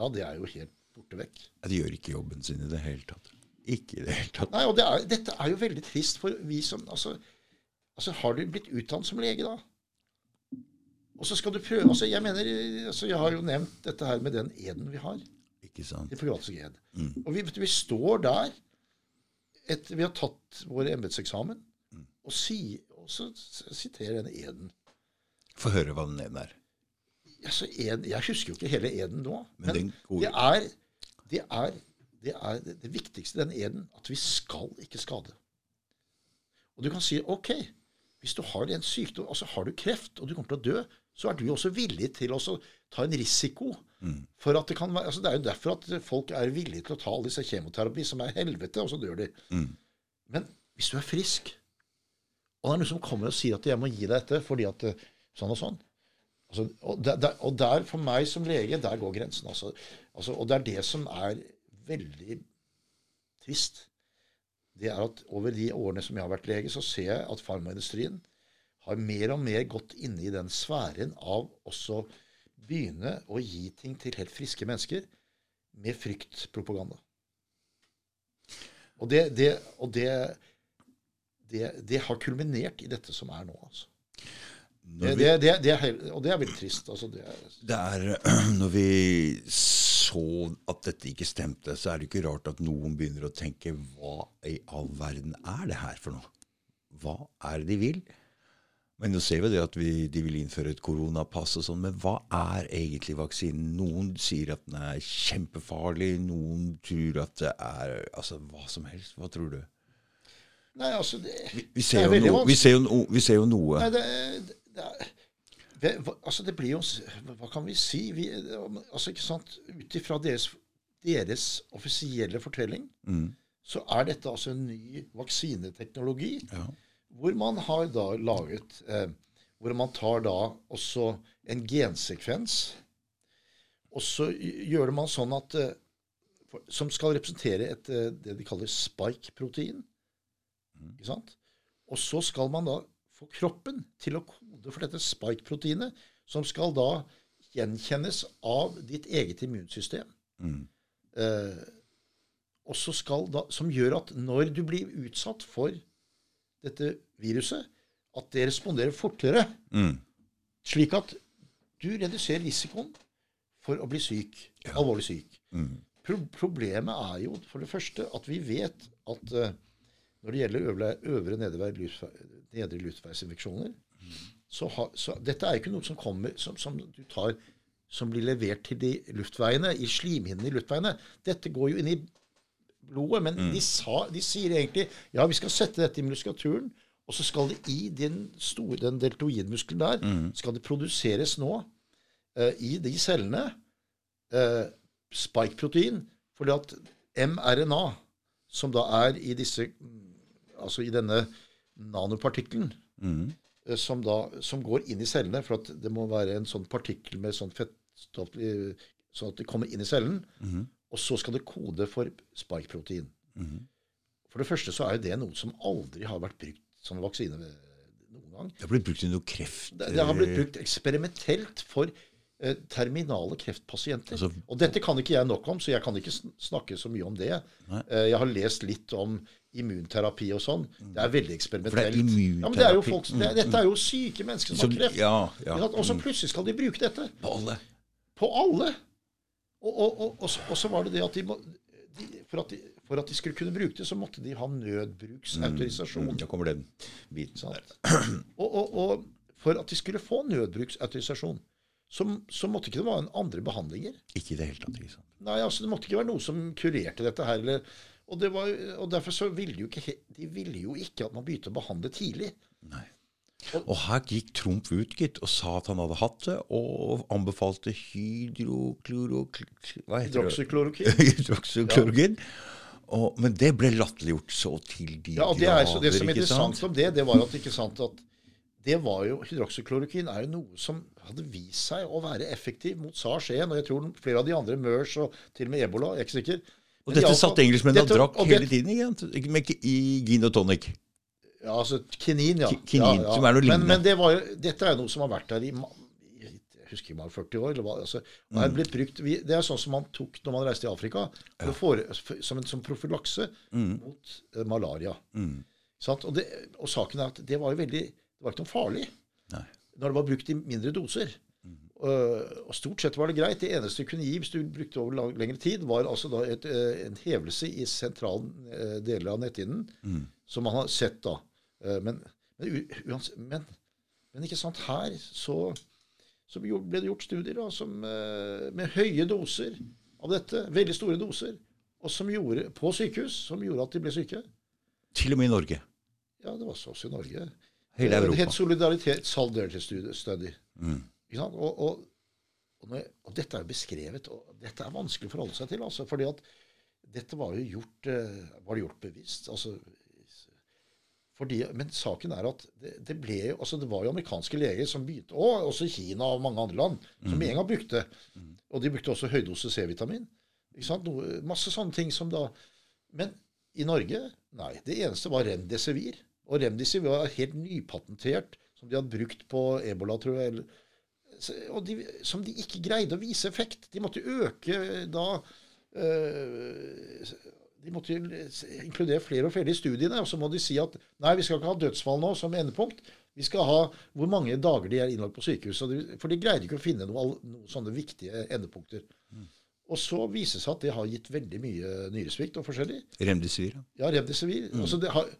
Ja, det er jo helt borte vekk. De gjør ikke jobben sin i det hele tatt. Ikke i det hele tatt. Nei, og det er, Dette er jo veldig trist for vi som altså, altså Har du blitt utdannet som lege, da? Og så skal du prøve altså Jeg mener, altså jeg har jo nevnt dette her med den eden vi har. Ikke sant. Hippokratisk ed. Mm. Og vi, vi, står der etter Vi har tatt vår embetseksamen, mm. og, si, og så siterer den eden. Få høre hva den eden er. Altså, ed, jeg husker jo ikke hele eden nå, men, men det er det er, det er det viktigste i den eden at vi skal ikke skade. Og du kan si OK, hvis du har en sykdom, altså har du kreft og du kommer til å dø, så er du også villig til å ta en risiko. Mm. For at Det kan være, altså det er jo derfor at folk er villige til å ta all disse kjemoterapi, som er helvete, og så dør de. Mm. Men hvis du er frisk, og det er noen som kommer og sier at 'jeg må gi deg dette fordi at sånn og sånn', Altså, og, der, og, der, for meg som lege, der går grensen. Altså. altså. og det er det som er veldig trist. Det er at over de årene som jeg har vært lege, så ser jeg at farmaindustrien har mer og mer gått inne i den sfæren av også begynne å gi ting til helt friske mennesker med fryktpropaganda. Og det, det, og det, det har kulminert i dette som er nå. altså. Det, det, det, det, er, og det er veldig trist. Altså det, er, Når vi så at dette ikke stemte, så er det ikke rart at noen begynner å tenke hva i all verden er det her for noe? Hva er det de vil? Men nå ser vi det at vi, de vil innføre et koronapass og sånn. Men hva er egentlig vaksinen? Noen sier at den er kjempefarlig. Noen tror at det er altså hva som helst. Hva tror du? Nei, altså det, vi, vi, ser, jo no, vi, ser, jo vi ser jo noe. Nei, det, det, altså det blir jo Hva kan vi si? Vi, altså ikke sant, Ut ifra deres, deres, offisielle fortelling mm. så er dette altså en ny vaksineteknologi ja. hvor man har da laget eh, Hvor man tar da også en gensekvens, og så gjør det man sånn at eh, Som skal representere et, eh, det de kaller spike-protein. Mm. Ikke sant? Og så skal man da få kroppen til å kode for dette spike-proteinet, som skal da gjenkjennes av ditt eget immunsystem. Mm. Eh, og så skal da, Som gjør at når du blir utsatt for dette viruset, at det responderer fortere. Mm. Slik at du reduserer risikoen for å bli syk, ja. alvorlig syk. Mm. Pro problemet er jo for det første at vi vet at uh, når det gjelder øvre, øvre nedre luftveisinfeksjoner, Så, ha, så dette er jo ikke noe som kommer som, som du tar som blir levert til de luftveiene, i slimhinnene i luftveiene. Dette går jo inn i blodet, men de, sa, de sier egentlig ja, vi skal sette dette i muskulaturen, og så skal det i den store, den deltoidmuskelen der, skal det produseres nå uh, i de cellene uh, spike-protein, fordi at mRNA, som da er i disse Altså i denne nanopartikkelen, mm. som, da, som går inn i cellene, for at det må være en sånn partikkel med sånn fettstoff sånn at det kommer inn i cellen, og så skal det kode for spike-protein. For det første så er jo det noe som aldri har vært brukt som vaksine noen gang. Det har blitt brukt i noe kreft... Det, det har blitt brukt eksperimentelt for eh, terminale kreftpasienter. Altså- og dette kan ikke jeg nok om, så jeg kan ikke snakke så mye om det. Eh, jeg har lest litt om immunterapi og sånn. Det er veldig eksperimentelt. immunterapi. Ja, men det er jo folk, det, dette er jo syke mennesker som har kreft. ja, ja. Og så plutselig skal de bruke dette På alle. på alle. Og, og, og, og, så, var det det at de, må, de, for, at de for at de skulle kunne bruke det, så måtte de ha nødbruksautorisasjon. Da kommer den biten der. Og, og, og for at de skulle få nødbruksautorisasjon, så, så måtte ikke det være en andre behandlinger. Ikke i det hele tatt. ikke sant? Nei, altså Det måtte ikke være noe som kurerte dette her. Eller, og, det var, og derfor så ville jo ikke, de ville jo ikke at man begynte å behandle tidlig. Nei. Og her gikk Trump ut gitt, og sa at han hadde hatt det, og anbefalte hydroklorokin. Hydroksyklorokin. Og, men det ble latterliggjort så til de Ja, og det, er, så det som er interessant om det, det var at ikke sant at det var jo, Hydroksyklorokin er jo noe som hadde vist seg å være effektiv mot SARS-1, og jeg tror flere av de andre, MERS og til og med ebola, jeg er ikke sikker. Og dette satt engelskmennene og drakk og hele tiden. Ikke? Med, I gin og tonic. Ja, altså kinin, ja. Ki- kinin, ja, ja. som er noe lignende. men det var dette er jo noe som har vært der i jeg husker ikke, 40 år. Eller hva, altså, Mm. er brukt, vi, det er sånn som man tok når man reiste i Afrika, ja. for, som en som profylakse Mm. mot uh, malaria. Sant? Og, det, og saken er at det var jo veldig Det var ikke noe farlig Nei. når det var brukt i mindre doser. Uh, og stort sett var det greit. Det eneste du kunne gi hvis du brukte over lang, lengre tid, var altså da et, eh, en hevelse i sentrale uh, deler av netthinnen, som man har sett da. Eh, men, men, men, men ikke sant, her så, så ble det gjort studier da, som, eh, med høye doser av dette, veldig store doser, og som gjorde, på sykehus, som gjorde at de ble syke. Til og med i Norge. Ja, det var så også i Norge. Hele Det Europa. het solidaritet solidarity study. study. Og, og, og, jeg, og dette er jo beskrevet, og dette er vanskelig å forholde seg til. altså, fordi at dette var jo gjort, eh, var det gjort bevisst. altså fordi, Men saken er at det, det ble jo, altså det var jo amerikanske leger som begynte, og også Kina og mange andre land, som med en gang brukte. Og de brukte også høydose C-vitamin. Noe, Masse sånne ting som da Men i Norge, nei. Det eneste var Remdesivir. Og Remdesivir var helt nypatentert, som de hadde brukt på ebola, tror jeg. eller- de, som de ikke greide å vise effekt. De måtte øke da øh, De måtte inkludere flere og flere i studiene. Og så må de si at nei, vi skal ikke ha dødsfall nå som endepunkt. Vi skal ha hvor mange dager de er innlagt på sykehus. For de greide ikke å finne noen noe sånne viktige endepunkter. Og så viser det seg at det har gitt veldig mye nyresvikt og forskjellig. Remdesivir. ja. remdesivir. remdesivir. Altså det har?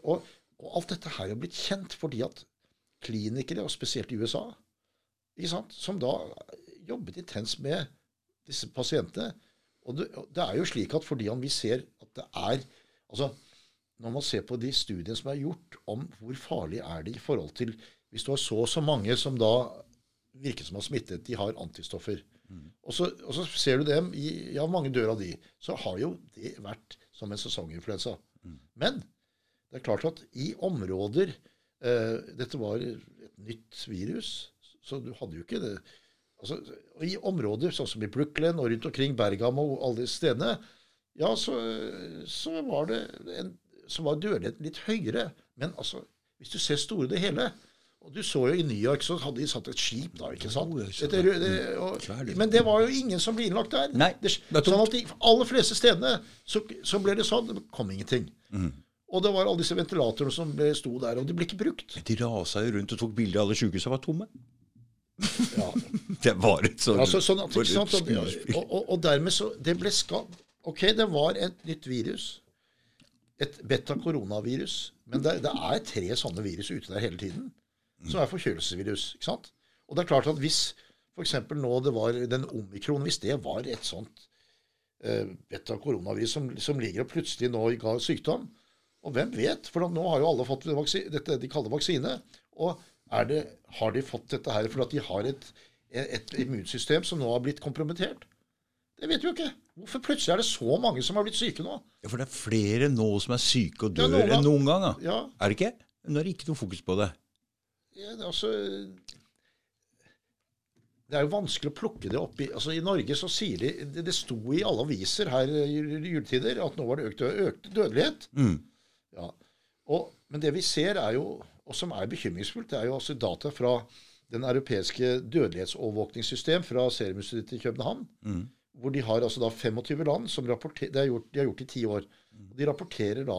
Og, og alt dette her er blitt kjent fordi at klinikere, og spesielt i USA? Som da jobbet intenst med disse pasientene Og det, det er jo slik at fordi vi ser at det er altså Når man ser på de studiene som er gjort om hvor farlig er det i forhold til Hvis du har så og så mange som da virker som har smittet, de har antistoffer. Og, så, og så ser du dem i Ja, mange dør av de. Så har jo det vært som en sesonginfluensa. Men det er klart at i områder eh, Dette var et nytt virus, så du hadde jo ikke det altså, I områder sånn som i Brooklyn og rundt omkring Bergamo og alle disse stedene, ja, så, så var det en, så var dødeligheten litt høyere. Men altså, hvis du ser store det hele og Du så jo i New York så hadde de satt et skip da, ikke sant? Dette, det. det, og, men det var jo ingen som ble innlagt der. Nei, det, sånn at de aller fleste stedene så, så ble det sånn. Det kom ingenting. Mm. Og det var alle disse ventilatorene som ble, sto der, og de ble ikke brukt. De rasa jo rundt og tok bilder av alle sykehusene var tomme. Ja, Det var et sånt altså, sånn at, sant? Og, og, og, og dermed så Det ble skadd. Ok, det var et nytt virus. Et beta-koronavirus. Men det, det er tre sånne virus ute der hele tiden. som er forkjølelsesvirus. ikke sant? Og det er klart at hvis f.eks. nå det var den omikron, hvis det var et sånt eh, beta-koronavirus som, som ligger og plutselig nå ga sykdom, og hvem vet? For nå har jo alle fått dette de kaller vaksine. Og det, har de fått dette her fordi de har et, et immunsystem som nå har blitt kompromittert? Det vet vi jo ikke. Hvorfor plutselig er det så mange som har blitt syke nå? Ja, For det er flere nå som er syke og dør ja, noen enn noen gang. Da. Ja. Er det ikke? Nå er det ikke noe fokus på det. Ja, det, altså, det er jo vanskelig å plukke det opp i altså I Norge så sier de Det, det sto i alle aviser her i juletider at nå var det økt, økt dødelighet. Mm. Ja. Og, men det vi ser, er jo, og som er bekymringsfullt, det er jo altså data fra den europeiske dødelighetsovervåkningssystem fra Seruminstituttet i København. Mm. Hvor de har altså da 25 land som rapporterer, det har gjort, de har gjort i ti år. De rapporterer da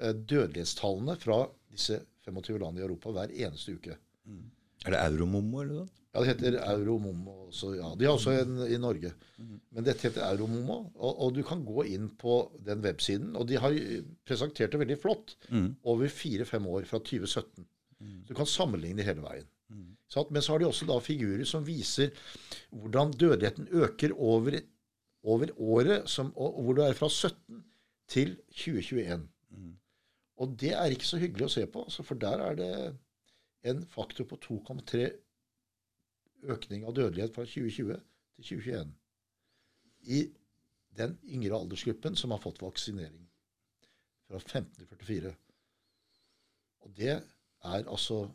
eh, dødelighetstallene fra disse 25 landene i Europa hver eneste uke. Mm. Er det Euromomo eller noe? Ja, det heter Euromomo. Også, ja. De har også en i Norge. Men dette heter Euromomo. Og, og, du kan gå inn på den websiden. Og de har presentert det veldig flott over fire-fem år, fra 2017. Mm. Du kan sammenligne hele veien. Mm. Men så har de også da figurer som viser hvordan dødeligheten øker over, over året, som, og, hvor du er fra 17 til 2021. Mm. Og det er ikke så hyggelig å se på, for der er det en faktor på 2,3 økning av dødelighet fra 2020 til 2021 i den yngre aldersgruppen som har fått vaksinering fra 15 til 44. Og det er altså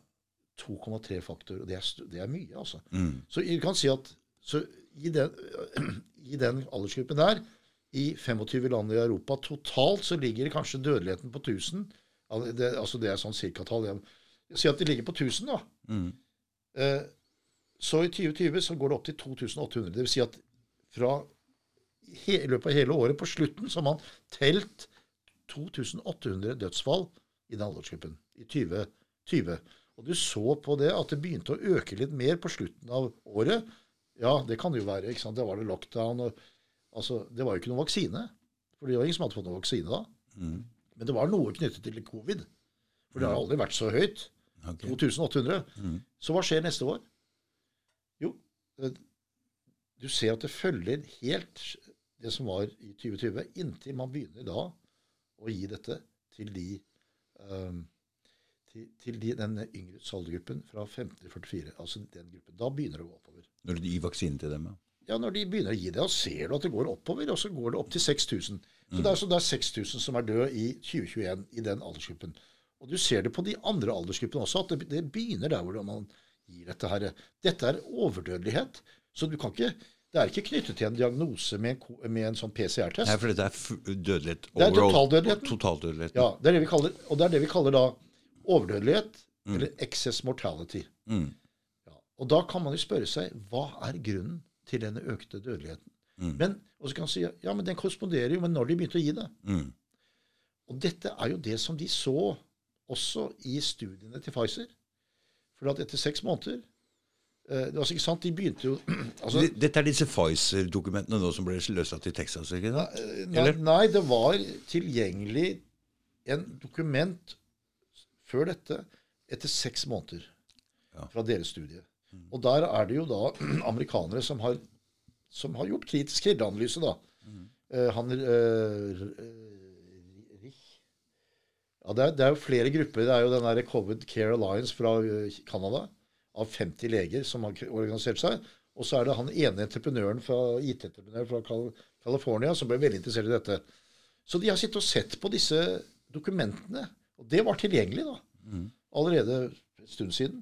2,3 faktor. Og det er, det er, mye, altså. Mm. Så du kan si at i den, i den, aldersgruppen der, i 25 land i Europa totalt, så ligger kanskje dødeligheten på 1000. Det, altså det er sånn cirka-tall. Si at de ligger på 1000, da. Mm. Eh, så i 2020 så går det opp til 2800. Det vil si at fra i løpet av hele året, på slutten, så har man telt 2800 dødsfall i den aldersgruppen i 2020. Og du så på det at det begynte å øke litt mer på slutten av året. Ja, det kan det jo være. ikke sant? Det var det lockdown. Og, altså, det var jo ikke noen vaksine. For det var ingen som hadde fått noen vaksine da. Mm. Men det var noe knyttet til covid. For det har aldri vært så høyt. Okay. 2800. Mm. Så hva skjer neste år? Eh, du ser at det følger helt det som var i 2020, inntil man begynner da å gi dette til de um, til, til de, den yngre saldergruppen fra 15 til 44. Altså den gruppen. Da begynner det å gå oppover. Når du gir vaksinen til dem, ja? Ja, når de begynner å gi det, da ser du at det går oppover, og så går det opp til 6000. Så mm. det er, så det er 6000 som er døde i 2021 i den aldersgruppen. Og du ser det på de andre aldersgruppene også, at det, det begynner der hvor man gir dette her. Dette er overdødelighet. Så du kan ikke det er ikke knyttet til en diagnose med en, med en sånn PCR-test. Nei, for dette er dødelighet Det er totaldødeligheten. totaldødeligheten. Ja, det er det vi kaller, og det er det vi kaller da overdødelighet, mm. eller excess mortality. Mm. Ja, og da kan man jo spørre seg hva er grunnen til denne økte dødeligheten. Mm. Men, og så kan man si ja, men den korresponderer jo med når de begynte å gi det. Mm. Og dette er jo det som de så også i studiene til Pfizer. For at etter seks måneder Eh, det var ikke sant, de begynte jo altså, Dette er disse Pfizer-dokumentene nå som ble løslatt i Texas? ikke sant? Nei, nei, det var tilgjengelig en dokument før dette etter seks måneder ja. fra deres studie. Mm. Og der er det jo da amerikanere som har, som har gjort kritisk kildeanalyse, da. Mm. Uh, han uh, ja, det er, det er, jo flere grupper. Det er jo den der Covid Care Alliance fra Canada. Uh, av 50 leger som har organisert seg. Og så er det han ene entreprenøren fra IT-entreprenør fra California som ble veldig interessert i dette. Så de har sittet og sett på disse dokumentene. Og det var tilgjengelig da, mm. allerede en stund siden.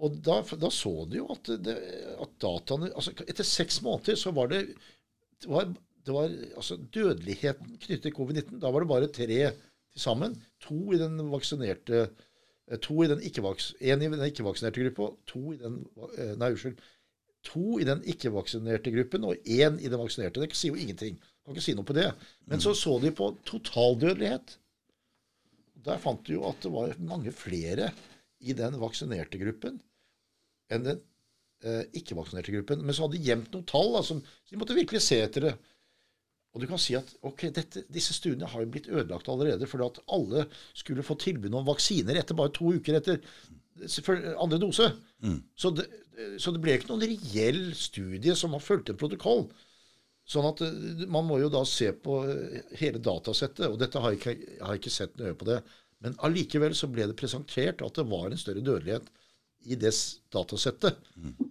Og da, da så de jo at, det, at dataene altså Etter seks måneder så var det, det var, det var altså Dødeligheten knyttet til covid-19, da var det bare tre til sammen. To i den vaksinerte Eh, to i den ikke-vaksinerte i den ikke-vaksinerte gruppa, to i den eh, Nei, unnskyld. To i den ikke-vaksinerte gruppen og én i den vaksinerte. Det sier jo ingenting. Kan ikke si noe på det. Men så så de på totaldødelighet. Der fant de jo at det var mange flere i den vaksinerte gruppen enn den eh, ikke-vaksinerte gruppen. Men så hadde de gjemt noen tall. Altså, så de måtte virkelig se etter det. Og du kan si at ok, dette, disse studiene har jo blitt ødelagt allerede fordi at alle skulle få tilbud om vaksiner etter bare to uker etter andre dose. Så, det, så det ble ikke noen reell studie som har fulgt en protokoll. Sånn at eh, Man må jo da se på eh, hele datasettet, og dette har jeg ikke, jeg har ikke sett nøye på det. Men allikevel så ble det presentert at det var en større dødelighet i det datasettet. datasettet.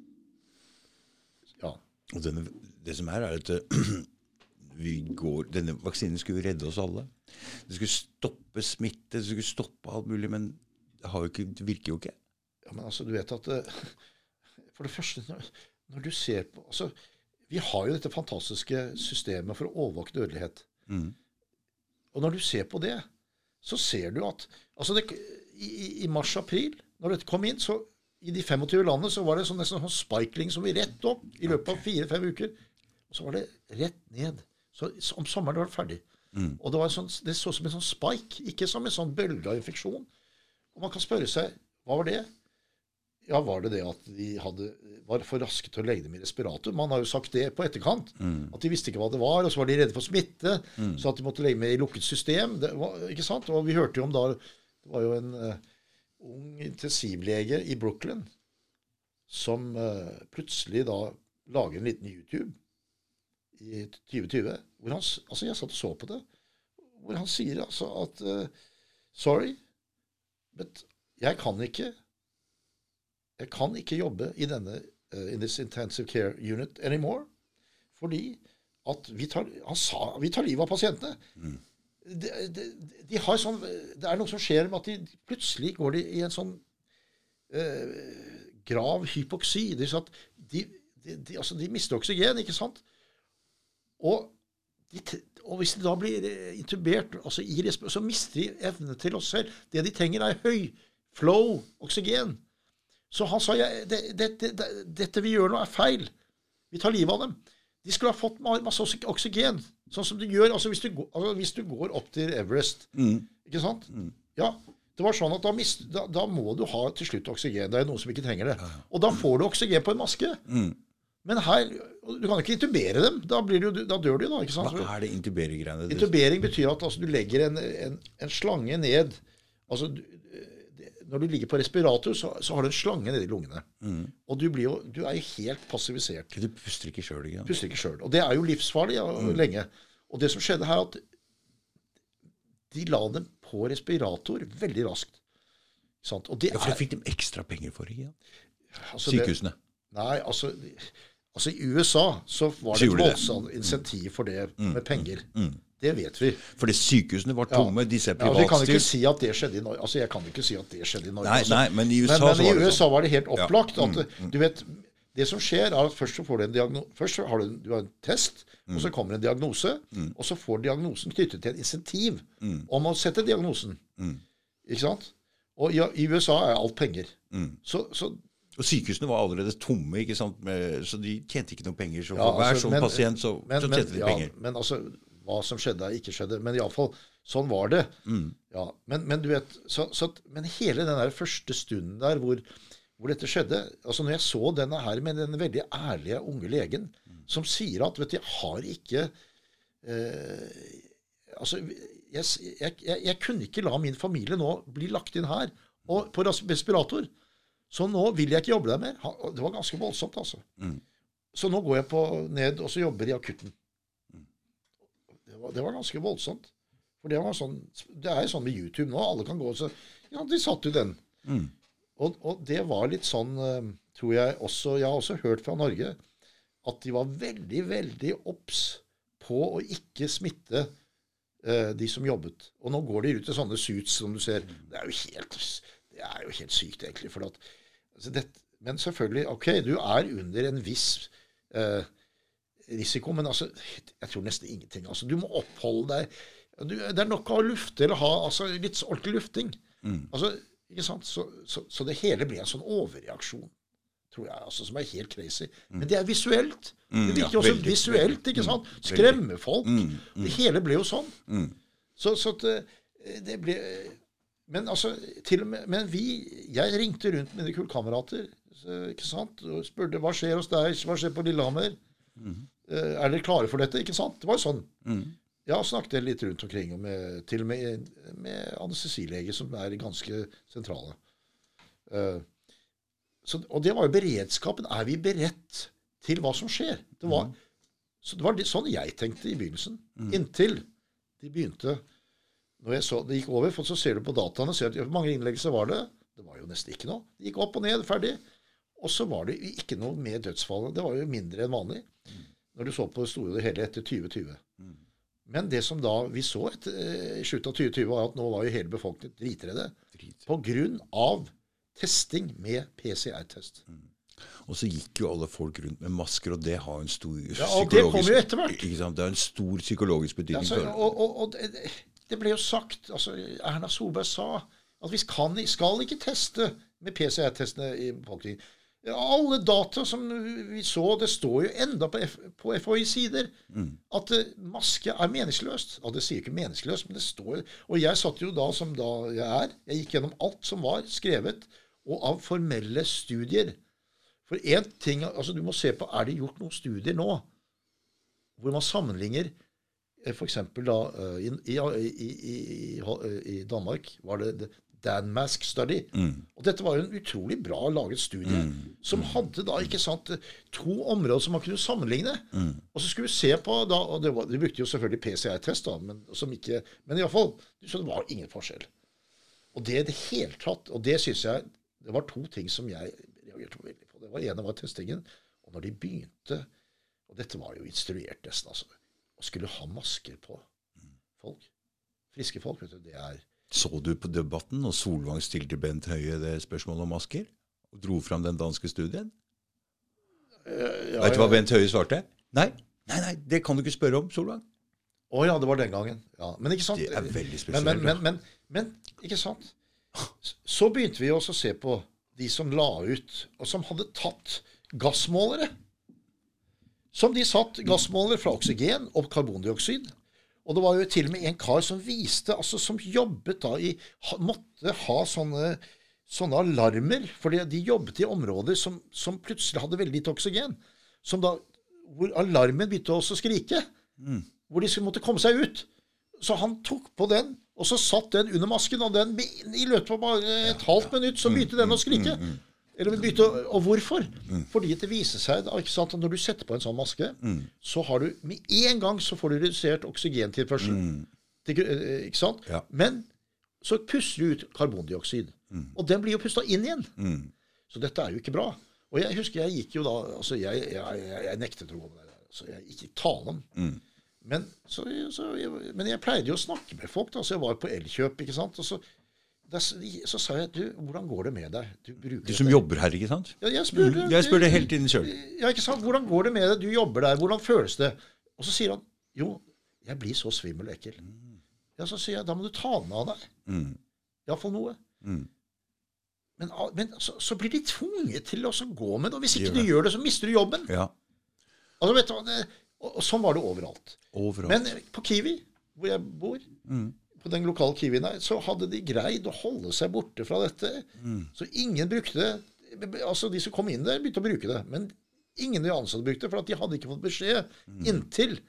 Ja. Og denne, det som er, er at eh, går, denne vaksinen skulle redde oss alle. Det skulle stoppe smitte, det skulle stoppe alt mulig, men det, har jo ikke, det virker jo ikke. Ja, men altså, du vet at eh, For det første, når, når du ser på altså, Vi har jo dette fantastiske systemet for å overvåke dødelighet. Og når du ser på det, så ser du at altså det, I, i- i mars-april, når dette kom inn, så i de 25 landene så var det sånn, nesten sånn spikling som vi rett opp i løpet av fire-fem uker. Og så var det rett ned. Så om sommeren var det ferdig. Og det, var sånn, det så ut som en sånn spike, ikke som en sånn bølge av infeksjon. Og man kan spørre seg hva var det? Ja, var det det at de hadde, var for raske til å legge dem i respirator? Man har jo sagt det på etterkant. At de visste ikke hva det var, og så var de redde for smitte. Så at de måtte legge med i lukket system. Det var, ikke sant? Og vi hørte jo om da Det var jo en uh, ung intensivlege i Brooklyn som uh, plutselig da lager en liten YouTube i 2020 hvor han Altså, jeg satt og så på det. Hvor han sier altså at uh, Sorry, but jeg kan ikke jeg kan ikke jobbe i denne uh, in this intensive care unit anymore. Fordi at vi tar, han sa vi tar livet av pasientene. De, de, de har sånn, det er noe som skjer med at de plutselig går de i en sånn eh, grav hypoksi. Det er sånn at de, de, de, altså de mister oksygen, ikke sant? Og, de, og hvis de da blir eh, intubert, altså i respons, så mister de evne til oss selv. Det de trenger, er høy flow oksygen. Så han sa jeg, det, det, det, det, dette vi gjør nå, er feil. Vi tar livet av dem. De skulle ha fått masse oksygen, sånn som du gjør altså hvis, du altså hvis du går opp til Everest. Ikke sant? Ja. Det var sånn at da, mist, da, da må du ha til slutt oksygen. Det er noen som ikke trenger det. Og da får du oksygen på en maske. Men her Du kan ikke intubere dem. Da, blir du, da dør du, da. ikke sant? Hva er det intubere-greiene? Intubering betyr at altså, du legger en, en, en slange ned altså, Når du ligger på respirator, så, så har du en slange nedi lungene. Og du, blir jo, du er jo helt passivisert. Du puster ikke sjøl, ikke? Puster ikke sjøl. Og det er jo livsfarlig ja, lenge. Og det som skjedde her, at de la dem på respirator veldig raskt. Sant? Og det Ja, for det fikk de ekstra penger for, sant? altså, det- Sykehusene. Nei, altså, altså I USA så var det et voldsomt insentiv for det med penger. Det vet vi. Fordi sykehusene var tomme, disse Ja, altså, jeg kan ikke si at det skjedde i Norge. Altså, jeg kan ikke si at det skjedde i Norge. Nei, altså. nei, men i USA men, men var det USA sånn. var det helt opplagt Ja, at du vet, Det som skjer, er at først så får du en diagnose, først har du, en, du har en test, og Mm. så kommer en diagnose, og så får diagnosen knyttet til et insentiv om å sette diagnosen. Mm. Ikke sant? Og i, i USA er alt penger. Mm. Så, så Og sykehusene var allerede tomme, ikke sant? Så de tjente ikke noe penger. Så for Ja, hver altså, sånn men- pasient så, men, så men, tjente de ja, penger. Men altså, hva som skjedde, ikke skjedde. Men iallfall, sånn var det. Mm. Ja, men, men du vet, så, så, men hele den der første stunden der hvor, hvor dette skjedde altså Når jeg så denne her med den veldig ærlige unge legen som sier at vet du, jeg har ikke eh, Altså, jeg, jeg, jeg, jeg kunne ikke la min familie nå bli lagt inn her og på respirator. Så nå vil jeg ikke jobbe der mer. Det var ganske voldsomt, altså. Så nå går jeg på ned og så jobber i akutten. Det var, det var ganske voldsomt. For det var sånn Det er jo sånn med YouTube nå. Alle kan gå og så Ja, de satte jo den. Og, og det var litt sånn, eh, tror jeg også Jeg har også hørt fra Norge at de var veldig, veldig obs på å ikke smitte eh, de som jobbet. Og nå går de ut i sånne suits som du ser. Det er jo helt, det er jo helt sykt, egentlig. For at, altså det, men selvfølgelig, ok, du er under en viss eh, risiko, men altså, jeg tror nesten ingenting. Altså, du må oppholde deg du, Det er nok å lufte eller ha altså, litt ordentlig lufting. Altså, ikke sant? Så, så, så det hele blir en sånn overreaksjon, tror jeg, altså, som er helt crazy. Men det er visuelt. Det virker ja, også veldig, visuelt, ikke sant? Skremme folk. Det hele ble jo sånn. Mm. Så, så eh, det ble Men altså, til og med Men vi Jeg ringte rundt mine kullkamerater ikke sant? og spurte hva skjer hos deg, hva skjer på Lillehammer. Mm. er dere klare for dette? Ikke sant? Det var jo sånn. Snakket jeg litt rundt omkring, med, til og med med anestesileger som er ganske sentrale. Uh, så, og det var jo beredskapen. Er vi beredt til hva som skjer? Det var, så det var sånn jeg tenkte i begynnelsen. Inntil de begynte Når jeg så det gikk over, for så ser du på dataene ser du, Hvor mange innleggelser var det? Det var jo nesten ikke noe. Det gikk opp og ned, ferdig. Og så var det ikke noe med dødsfallet. Det var jo mindre enn vanlig når du så på det store og hele etter 2020. Men det som da vi så etter eh, slutten av 2020, var at nå var jo hele befolkningen dritredde Drit. på grunn av testing med PCR-test. Og så gikk jo alle folk rundt med masker, og det har en stor Ja, og det kommer jo etter hvert. Det har en stor psykologisk betydning. Altså, for og og, og det, ble jo sagt altså Erna Solberg sa at vi kan, skal ikke teste med PCR-testene i befolkningen. Alle data som vi så, det står jo enda på, F, på FHIs sider at eh, maske er meningsløst. Ja, Det sier ikke meningsløst, men det står Og jeg satt jo da som da jeg er. Jeg gikk gjennom alt som var skrevet, og av formelle studier. For én ting altså Du må se på er det gjort noen studier nå hvor man sammenligner F.eks. da eh, i, i, i, i, i Danmark var det Danmask Study. Og dette var jo en utrolig bra laget studie som hadde da ikke sant, to områder som man kunne sammenligne. Og så skulle vi se på da, og det var, De brukte jo selvfølgelig PCI-test, da, men som ikke, men i alle fall, så det var ingen forskjell. Og det i det hele tatt, og det syns jeg Det var to ting som jeg reagerte veldig på. Det var ene var testingen, og når de begynte Og dette var jo instruert nesten, altså. Å skulle ha masker på folk. Friske folk, vet du. Det er Så du på Debatten og Solvang stilte Bent Høie det spørsmålet om masker? Og dro fram den danske studien? ja, Vet du hva Bent Høie svarte? Nei. Nei, nei, det kan du ikke spørre om, Solvang. Å ja, det var den gangen. Ja, men ikke sant? Det er veldig spesielt. men, men, men, men ikke sant? Så begynte vi også å se på de som la ut, og som hadde tatt gassmålere. Som de satt gassmåler fra oksygen og karbondioksid. Og det var jo til og med en kar som viste, altså som jobbet da i Måtte ha sånne, sånne alarmer, For de jobbet i områder som, som plutselig hadde veldig lite oksygen. Som da, hvor alarmen begynte også å skrike. Hvor de skulle måtte komme seg ut. Så han tok på den, og så satt den under masken, og den i løpet av bare et halvt minutt så begynte den å skrike. Eller begynte, å- Og hvorfor? Fordi det viser seg at når du setter på en sånn maske, så har du med en gang så får du redusert oksygentilførsel. Til, eh, ikke sant? Ja. Men så puster du ut karbondioksid. Og den blir jo pusta inn igjen. Så dette er jo ikke bra. Og jeg husker jeg gikk jo da altså Jeg, jeg, jeg, jeg nektet å gå med det der. Altså jeg ikke tale om. Men, så, så, men jeg pleide jo å snakke med folk. da, så Jeg var på Elkjøp. ikke sant? Og så, da, så sa jeg du, hvordan går det med deg? Du Du som dette.» jobber her, ikke sant? Ja, jeg spurte, Jeg spør det hele tiden sjøl. Ja, ikke sant? Hvordan går det med deg? Du jobber der. Hvordan føles det? Og så sier han jo, jeg blir så svimmel og ekkel. Ja, Så sier jeg da må du ta den av deg. Mm. Iallfall noe. Men, men så, så blir de tvunget til å gå med det. Og hvis ikke du gjør det, så mister du jobben. Ja. Altså, vet du, og, og sånn var det overalt. Overalt. Men på Kiwi, hvor jeg bor, på den lokale Kiwien her, så hadde de greid å holde seg borte fra dette. Så ingen brukte det. Altså, de som kom inn der, begynte å bruke det. Men ingen av de ansatte brukte det, for at de hadde ikke fått beskjed inntil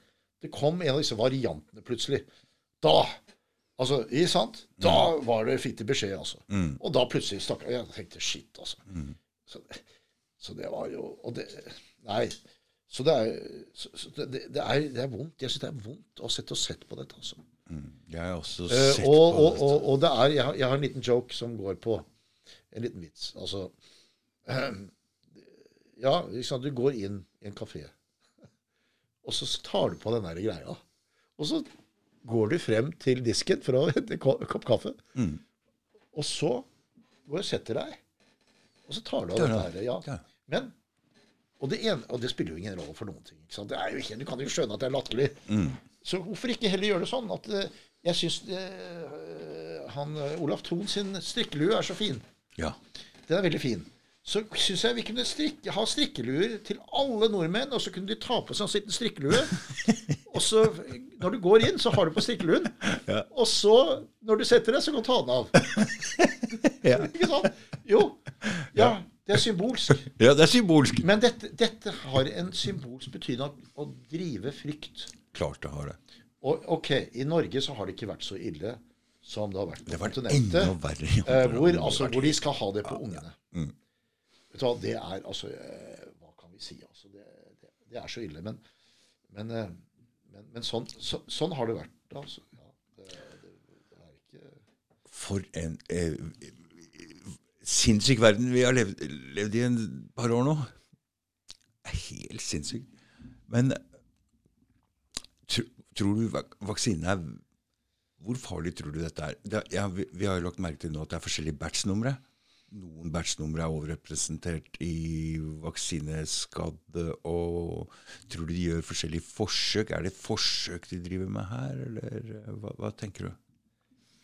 det kom en av disse variantene plutselig. Da Altså, ikke sant? Da var det, fikk de beskjed, altså. Og da plutselig stakk jeg. Tenkte shit, altså. Så, så det var jo Og det Nei. Så det er, så det, det er, det er vondt. Jeg syns det er vondt å sette og sett på dette. altså. Jeg har også Eh, sett og, på og, dette. og, og det er jeg har, jeg har en liten joke som går på En liten vits. Altså Ja, liksom, du går inn i en kafé, og så tar du på den der greia. Og så går du frem til disken for å hente en kopp kaffe. Mm. Og så går du og setter deg, og så tar du av dette ja. her. Ja. Ja. Men og det, ene, og det spiller jo ingen rolle for noen ting. Ikke sant? Det er jo ikke, du kan jo skjønne at det er latterlig. Så hvorfor ikke heller gjøre det sånn at eh, jeg syns han eh, Olaf Thon sin strikkelue er så fin. Ja. Den er veldig fin. Så syns jeg vi kunne strikke, ha strikkeluer til alle nordmenn, og så kunne de ta på seg en liten strikkelue. og så, når du går inn, så har du på strikkeluen. Og så, når du setter deg, så kan du ta den av. Ja. Ikke sant? Jo. Ja, det er symbolsk. ja, det er symbolsk. Men dette, dette har en symbolsk betydning å drive frykt. Klart det har det. Og ok, i Norge så har det ikke vært så ille. som det har vært på Det var kontinentet. enda verre. Eh, hvor, altså, hvor de skal ha det på ungene. Mm. Vet du hva, det er altså eh, Hva kan vi si? Altså, det, det, det er så ille. Men, men, eh, men, men sånn, så, sånn har det vært. Altså. Ja, er For en eh, sinnssyk verden vi har levd, levd i en par år nå. Det er helt sinnssykt. Men tro, tror du vak vaksinen er Hvor farlig tror du dette er? Det, ja, vi, vi har jo lagt merke til nå at det er forskjellige batch-numre. Noen batch-numre er overrepresentert i vaksineskadde. og Tror du de gjør forskjellige forsøk? Er det forsøk de driver med her, eller eh, hva, hva tenker du?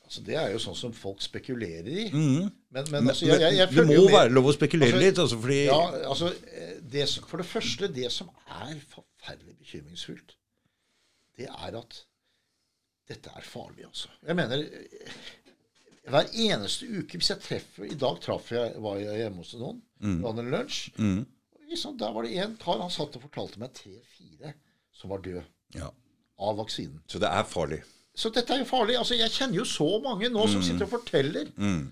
Altså, Det er jo sånn som folk spekulerer i. Mm. Men, men altså, jeg, jeg, jeg det må være lov å spekulere Altså, litt, altså, fordi Ja, altså, eh, det, som- For det første, det som er forferdelig bekymringsfullt, det er at dette er farlig, altså. Jeg mener Hver eneste uke Hvis jeg treffer I dag traff jeg, var jeg hjemme hos noen. Mm. en lunsj. Mm. Liksom, der var det en kar han satt og fortalte meg tre-fire som var død ja. av vaksinen. Så det er farlig. Så dette er jo farlig. Altså, Jeg kjenner jo så mange nå som sitter og forteller Mm.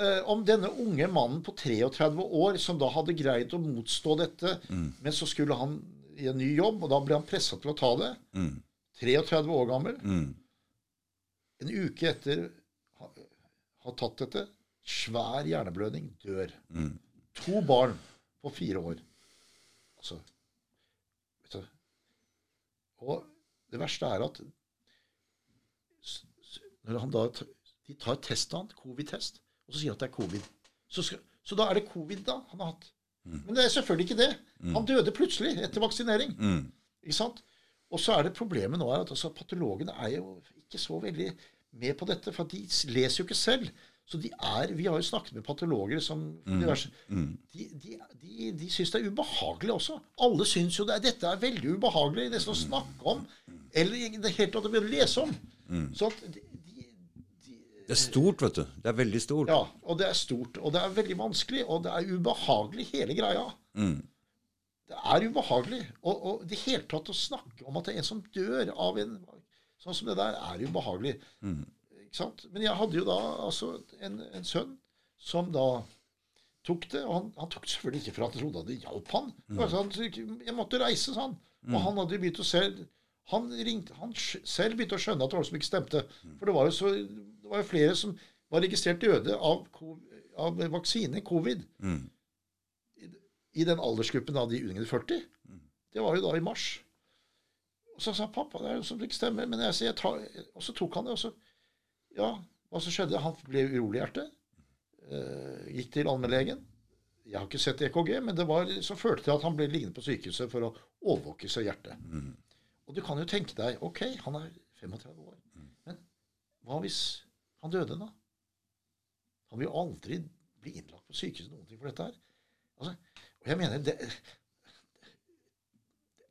uh, om denne unge mannen på 33 år som da hadde greid å motstå dette, Mm. men så skulle han i en ny jobb, og da ble han pressa til å ta det. Mm. 33 år gammel. Mm. En uke etter har ha tatt dette, svær hjerneblødning, dør. Mm. To barn på fire år. Altså vet du, Og det verste er at når han da De tar testen hans, covid-test, og så sier han at det er covid. Så, skal, så da er det covid da han har hatt. Men det er selvfølgelig ikke det. Han døde plutselig etter vaksinering. Mm. Ikke sant? Og så er det problemet nå er at altså, patologene er jo ikke så veldig med på dette, for de leser jo ikke selv. Så de er, Vi har jo snakket med patologer som diverse De, de, de, de syns det er ubehagelig også. Alle syns jo det er, dette er veldig ubehagelig nesten å snakke om, eller i det hele tatt å begynne å lese om. Så at de, Det er stort, vet du. Det er veldig stort. Ja, og det er stort, og det er veldig vanskelig, og det er ubehagelig, hele greia. Mm. Det er ubehagelig. Og, og det hele tatt å snakke om at det er en som dør av en Sånn som det der, er ubehagelig. Ikke sant? Men jeg hadde jo da altså en, en sønn som da tok det. Og han, han tok det selvfølgelig ikke for at han trodde at det hjalp han. Altså, han jeg måtte reise, sa han. Og han hadde begynt å se han, ringte, han selv begynte å skjønne at det var noe som ikke stemte. For det var jo, så, det var jo flere som var registrert døde av, av vaksine, covid, Mm. I den aldersgruppen av de under 40. Det var jo da i mars. Og så sa pappa, det er jo som ikke stemmer. Men jeg jeg tar, og så tok han det, og så Ja, hva som skjedde? Han ble urolig i hjertet. Eh, gikk til allmennlegen. Jeg har ikke sett EKG, men det var, så førte til at han ble liggende på sykehuset for å overvåke seg hjertet. Og du kan jo tenke deg Ok, han er 35 år. Men hva hvis han døde, da? Han vil jo aldri bli innlagt på sykehuset noen ting for dette her. Altså, og jeg mener det,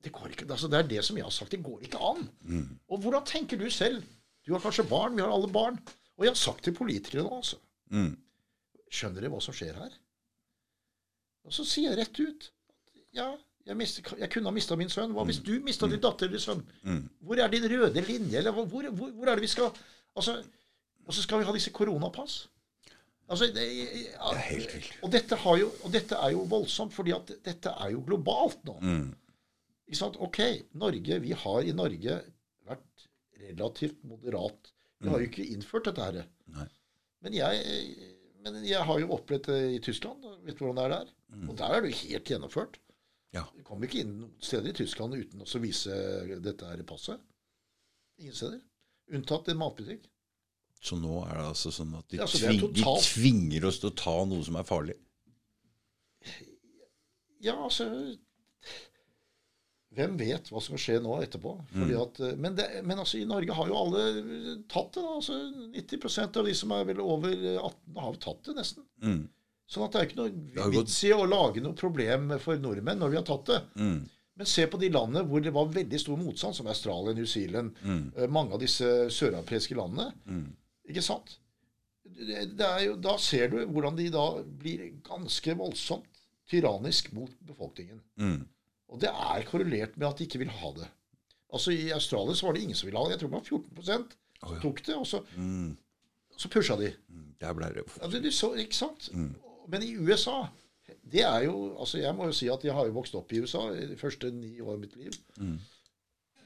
det går ikke, altså det er det som jeg har sagt. Det går ikke an. Og hvordan tenker du selv? Du har kanskje barn. Vi har alle barn. Og jeg har sagt til politikere nå, altså Mm. Skjønner dere hva som skjer her? Og så sier jeg rett ut at ja, jeg, mistet, jeg kunne ha mista min sønn. Hva hvis du mista din datter eller sønn? Hvor er din røde linje? Eller hvor, hvor, hvor er det vi skal Altså, Og så skal vi ha disse koronapass. Altså, det, ja, Det er helt vilt. og, dette har jo, og dette er jo voldsomt, fordi at dette er jo globalt nå. Mm. Ikke sant? Ok, Norge, vi har i Norge vært relativt moderat. Vi har jo ikke innført dette her. Nei. Men jeg, men jeg har jo opplevd det i Tyskland. Vet du hvordan det er der? Og der er det jo helt gjennomført. Ja. Du kommer ikke inn noen steder i Tyskland uten å vise dette her passet. Ingen steder. Unntatt en matbutikk. Så nå er det altså sånn at de, Ja, så det er tving, de tvinger oss til å ta noe som er farlig. Ja, altså Hvem vet hva som skjer nå etterpå? Fordi at, eh, men, det, men altså, i Norge har jo alle tatt det. da, altså 90% av de som er vel over 18, har tatt det nesten. Mm. Sånn at det er ikke noe vits i å lage noe problem for nordmenn når vi har tatt det. Mm. Men se på de landene hvor det var veldig stor motstand, som Australia, New Zealand, mm. mange av disse søreuropeiske landene. Ikke sant? Er jo, da ser du hvordan de da blir ganske voldsomt tyrannisk mot befolkningen. Mm. Og det er korrelert med at de ikke vil ha det. Altså I Australia så var det ingen som ville ha det. Jeg tror det var 14 som oh, ja. tok det. Og så, Mm. Så pusha de. Der ble det Ja, du så, ikke sant? Men i USA det er jo, altså Jeg må jo si at jeg har jo vokst opp i USA i de første ni år av mitt liv.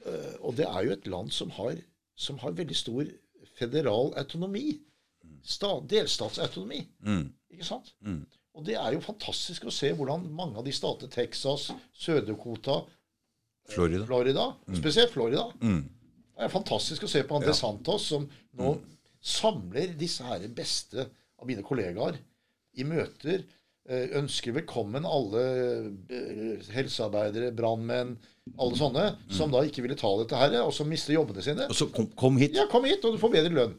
Uh, og det er jo et land som har, som har veldig stor federal autonomi. delstatsautonomi. Mm. Ikke sant? Og det er jo fantastisk å se hvordan mange av de statene, Texas, Sør-Dakota, Florida. Florida, spesielt Florida. Det er fantastisk å se på André ja. Santos, som nå samler disse her beste av mine kollegaer i møter. eh, Ønsker velkommen alle eh, helsearbeidere, brannmenn, alle sånne, som da ikke ville ta dette her, og som mister jobbene sine. Og så kom, kom hit. Ja, kom hit, og du får bedre lønn.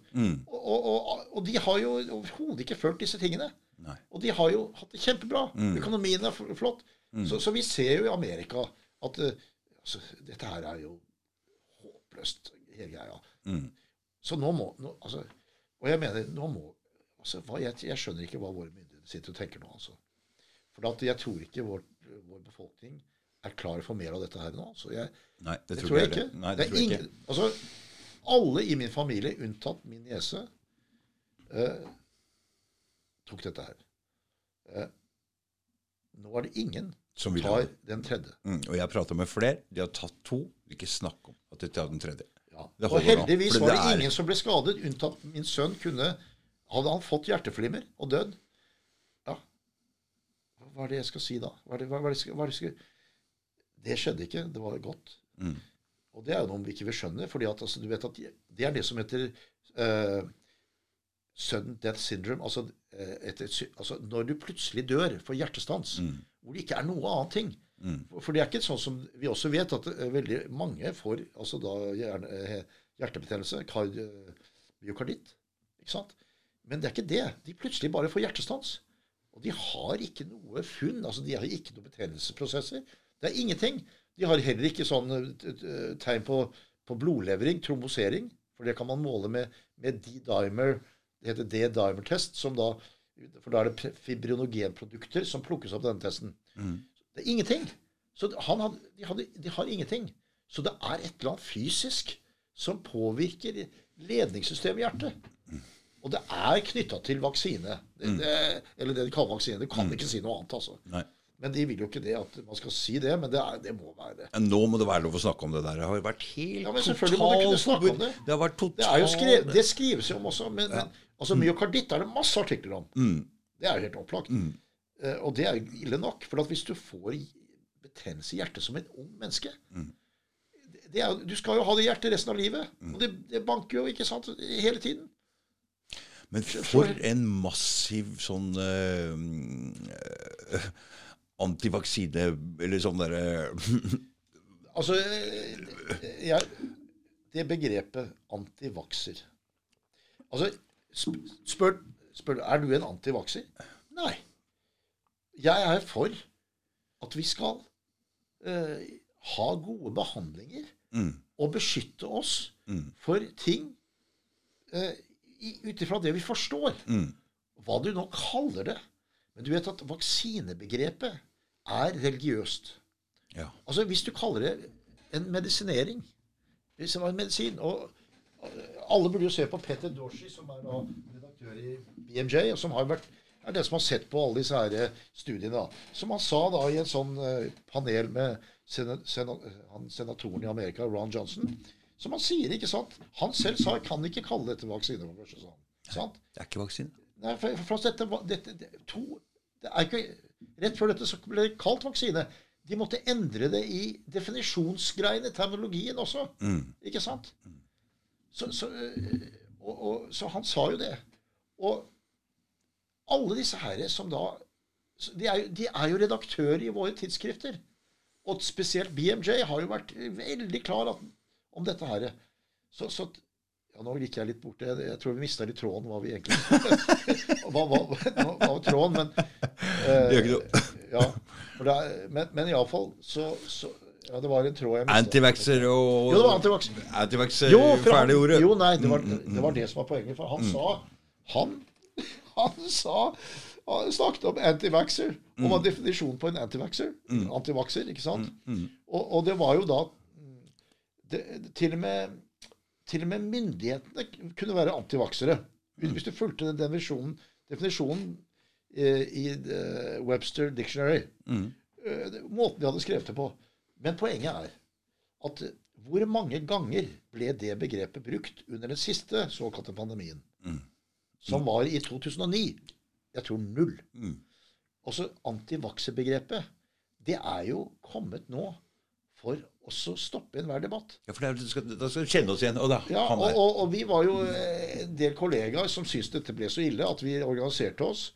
Og, og, og, og de har jo overhodet ikke følt disse tingene. Nei. Og de har jo hatt det kjempebra. Økonomien er fl- flott. Så, så vi ser jo i Amerika at eh, altså, dette her er jo håpløst, hele greia. Så nå må nå, altså, Og jeg mener, nå må altså, hva, jeg, jeg skjønner ikke hva våre myndigheter sitter og tenker nå. altså. For at jeg tror ikke vår, vår befolkning er klar for mer av dette her nå. Så jeg, Nei, det det tror, tror jeg ikke. Nei, det det er tror jeg ingen, ikke. altså, alle i min familie, unntatt min niese, eh, tok dette her. Eh, nå er det ingen Som tar den tredje. Mm. Og jeg prata med flere. De har tatt to. Ikke snakk om at de tar den tredje. Ja. Det Og nå, heldigvis for var det det er- ingen som ble skadet, unntatt min sønn kunne Hadde han fått hjerteflimmer og dødd Ja, hva er det jeg skal si da? Hva er det, hva er det, hva er det, skal, det skjedde ikke. Det var godt. Mm. Og det er jo noe vi ikke vil skjønne. fordi at altså, du vet at det er det som heter uh, sudden death syndrome. Altså, eh, et, et, altså når du plutselig dør for hjertestans, Mm. hvor det ikke er noe annet ting. For, for det er ikke sånn som vi også vet at eh, veldig mange får altså da hjerne, hjertebetennelse, myokarditt. Ikke sant? Men det er ikke det. De plutselig bare får hjertestans. Og de har ikke noe funn. altså De har ikke noen betennelsesprosesser. Det er ingenting. De har heller ikke sånn eh, tegn på, på blodlevering, trombosering. For det kan man måle med, med D-dimer. Det heter D-dimer-test. som da, For da er det fibrinogenprodukter som plukkes opp denne testen. Det er ingenting. Så han hadde, de, hadde, de har ingenting. Så det er et eller annet fysisk som påvirker ledningssystemet i hjertet. Og det er knytta til vaksine. Det, det, eller det de kaller vaksine. Du kan ikke si noe annet, altså. Nei. Men de vil jo ikke det at man skal si det, men det, er, det må være det. Nå må det være lov å snakke om det der. Det har jo vært helt Ja, men selvfølgelig må du kunne snakke om det. Det har vært Det, er totalt skrevet, det skrives jo om også. Men, men altså myokarditt er det masse artikler om. Mm. Det er jo helt opplagt. Eh, og det er jo ille nok. For at hvis du får betennelse i hjertet som et ung menneske det er, Du skal jo ha det i hjertet resten av livet. Og det, det banker jo ikke sant, hele tiden. Men for en massiv sånn uh, antivaksine Eller sånn derre Altså, eh, jeg, det begrepet antivakser Altså, spør, spør Er du en antivakser? Nei. Jeg er for at vi skal uh, ha gode behandlinger og beskytte oss for ting uh, ut ifra det vi forstår. Hva du nå kaller det. Men du vet at vaksinebegrepet er religiøst. Ja. Altså Hvis du kaller det en medisinering Hvis det var en medisin og Alle burde jo se på Peter Dorsi, som er da redaktør i BMJ, og som har vært er den som har sett på alle disse her eh, studiene. da. Som han sa da i en sånn eh, panel med sena, sena, han, senatoren i Amerika, Ron Johnson. Som han sier, ikke sant? Han selv sa 'jeg kan ikke kalle dette vaksine'. det sa han. Sant? Det er ikke vaksine. Nei, for, for for dette, dette det, to, det er ikke, Rett før dette så ble det kalt vaksine. De måtte endre det i definisjonsgreiene, terminologien også. Ikke sant? Så, så, øh, og, og, så han sa jo det. Og alle disse herre som da de er, de er jo redaktører i våre tidsskrifter. Og spesielt BMJ har jo vært veldig klar at, om dette her. Så, så ja, Nå gikk jeg litt borte. Jeg, jeg tror vi mista litt tråden hva vi egentlig Hva hva- hva var tråden? Men eh, Det gjør ikke noe. ja, det men, men iallfall så, så Ja, det var en tråd jeg mistet. Antivaxer og Jo, det var antivaxer. Antivaxer, Jo, ferdig ordet. Jo, nei, det var, det var det som var poenget. For han sa Han, han sa han snakket om antivaxer. Og var definisjonen på en antivaxer. Antivaxer, ikke sant? Og, og det var jo da det, til, og med, til og med myndighetene kunne være antivaksere. Hvis du fulgte den definisjonen, eh, i eh, Webster Dictionary Mm. eh, Måten de hadde skrevet det på. Men poenget er at eh, hvor mange ganger ble det begrepet brukt under den siste såkalte pandemien? Mm. Som var i 2009. Jeg tror null. Mm. Også antivakserbegrepet. Det er jo kommet nå for også stoppe enhver debatt. Ja, for skal, da skal du kjenne oss igjen. Og da, Ja, og, og, og vi var jo eh, en del kollegaer som syntes dette ble så ille at vi organiserte oss.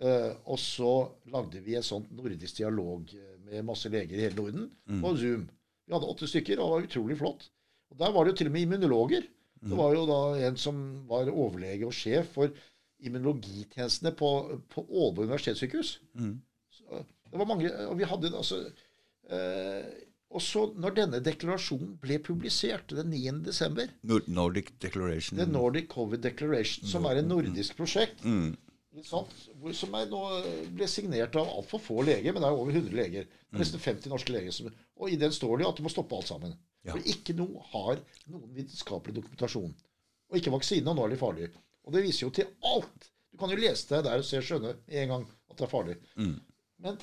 eh, og så lagde vi en sånn nordisk dialog eh, med masse leger i hele Norden på Zoom. Vi hadde åtte stykker, og det var utrolig flott. Og Der var det jo til og med immunologer. Det var jo da en som var overlege og sjef for immunologitjenestene på, på Ålborg universitetssykehus. Mm. Så det var mange, og vi hadde altså eh, Og så, når denne deklarasjonen ble publisert den 9. desember, Nordic Declaration. The Nordic Covid Declaration, som er et nordisk prosjekt, Mm. som er nå ble signert av altfor få leger, men det er over 100 leger. Mm. Nesten 50 norske leger. Som, og i den står det jo at du må stoppe alt sammen. Ja. For ikke noe har noen vitenskapelig dokumentasjon. Og ikke vaksine, og nå er de farlige. Og det viser jo til alt. Du kan jo lese deg der og se skjønne en gang at det er farlig. Mm. Men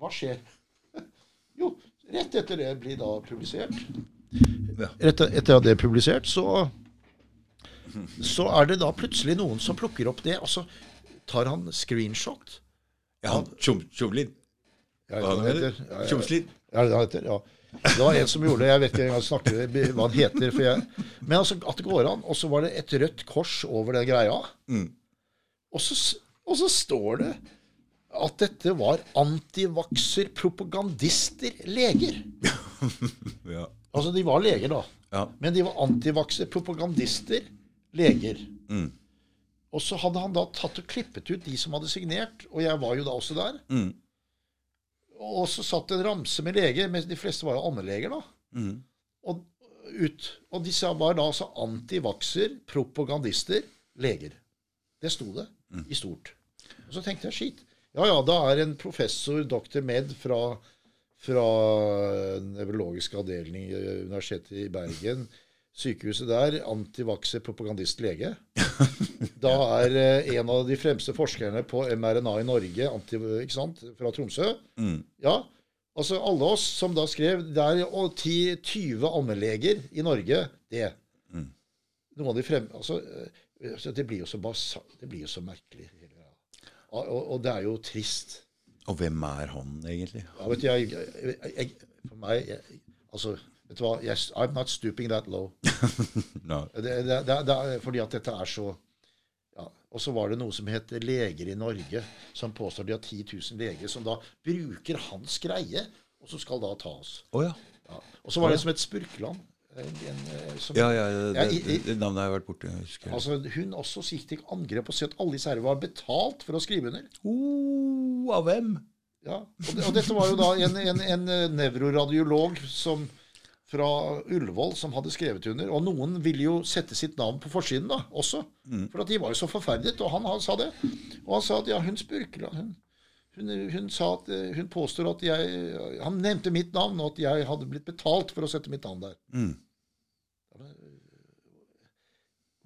hva skjer? Jo, rett etter det blir da publisert. Rett etter at det er publisert, så så er det da plutselig noen som plukker opp det, og så tar han screenshot. Ja, han Tjom- Tjomlin. Ja, Hva han det heter? heter, ja, det han det heter, ja. Det var en som gjorde det. Jeg vet ikke engang snakke hva han heter. For jeg. Men altså, at det går an. Og så var det et rødt kors over den greia. Mm. Og så, og så står det at dette var antivakser, propagandister, leger. Ja. Altså, de var leger, da. ja. Men de var antivakser, propagandister, leger. Mm. Og så hadde han da tatt og klippet ut de som hadde signert, og jeg var jo da også der. Mm. Og så satt en ramse med leger, men de fleste var jo allmennleger, da. Mm. Og, ut, og disse var da altså antivakser, propagandister, leger. Det sto det i stort. Og så tenkte jeg skit. Ja ja, da er en professor, dr. Med fra, fra nevrologisk avdeling i Universitetet i Bergen, sykehuset der, antivakser, propagandist, lege. Da er eh, en av de fremste forskerne på mRNA i Norge, anti, ikke sant, fra Tromsø. Mm. Ja, altså alle oss som da skrev Det er jo 10-20 allmennleger i Norge, det. Mm. Noen av de frem... Altså, eh, det blir jo så basa, Det blir jo så merkelig. Og, og, det er jo trist. Og hvem er han, egentlig? Ja, vet du, jeg, jeg, jeg, For meg Altså, vet du hva yes, I'm not stooping that low. No. Det, det, det, det er fordi at dette er så ja. Og så var det noe som het Leger i Norge, som påstår de har 10 000 leger, som da bruker hans greie, og som skal da ta oss. Oh, ja. Ja. Og så var det som et Spurkland. En, en, eh, som, Ja, ja, det, Ja, i- det, i- det navnet har jeg vært husker. Altså, hun også gikk til angrep og sa at alle disse herrene var betalt for å skrive under. oh, av hvem? Ja. Og, det, og dette var jo da en, en, en eh, nevroradiolog som, fra Ullevål som hadde skrevet under. Og noen ville jo sette sitt navn på forsiden da, også. For at de var jo så forferdet. Og han, han sa det. Og han sa at ja, hun Spurkeland hun, hun, hun, sa at, eh, hun påstår at jeg Han nevnte mitt navn, og at jeg hadde blitt betalt for å sette mitt navn der. Mm.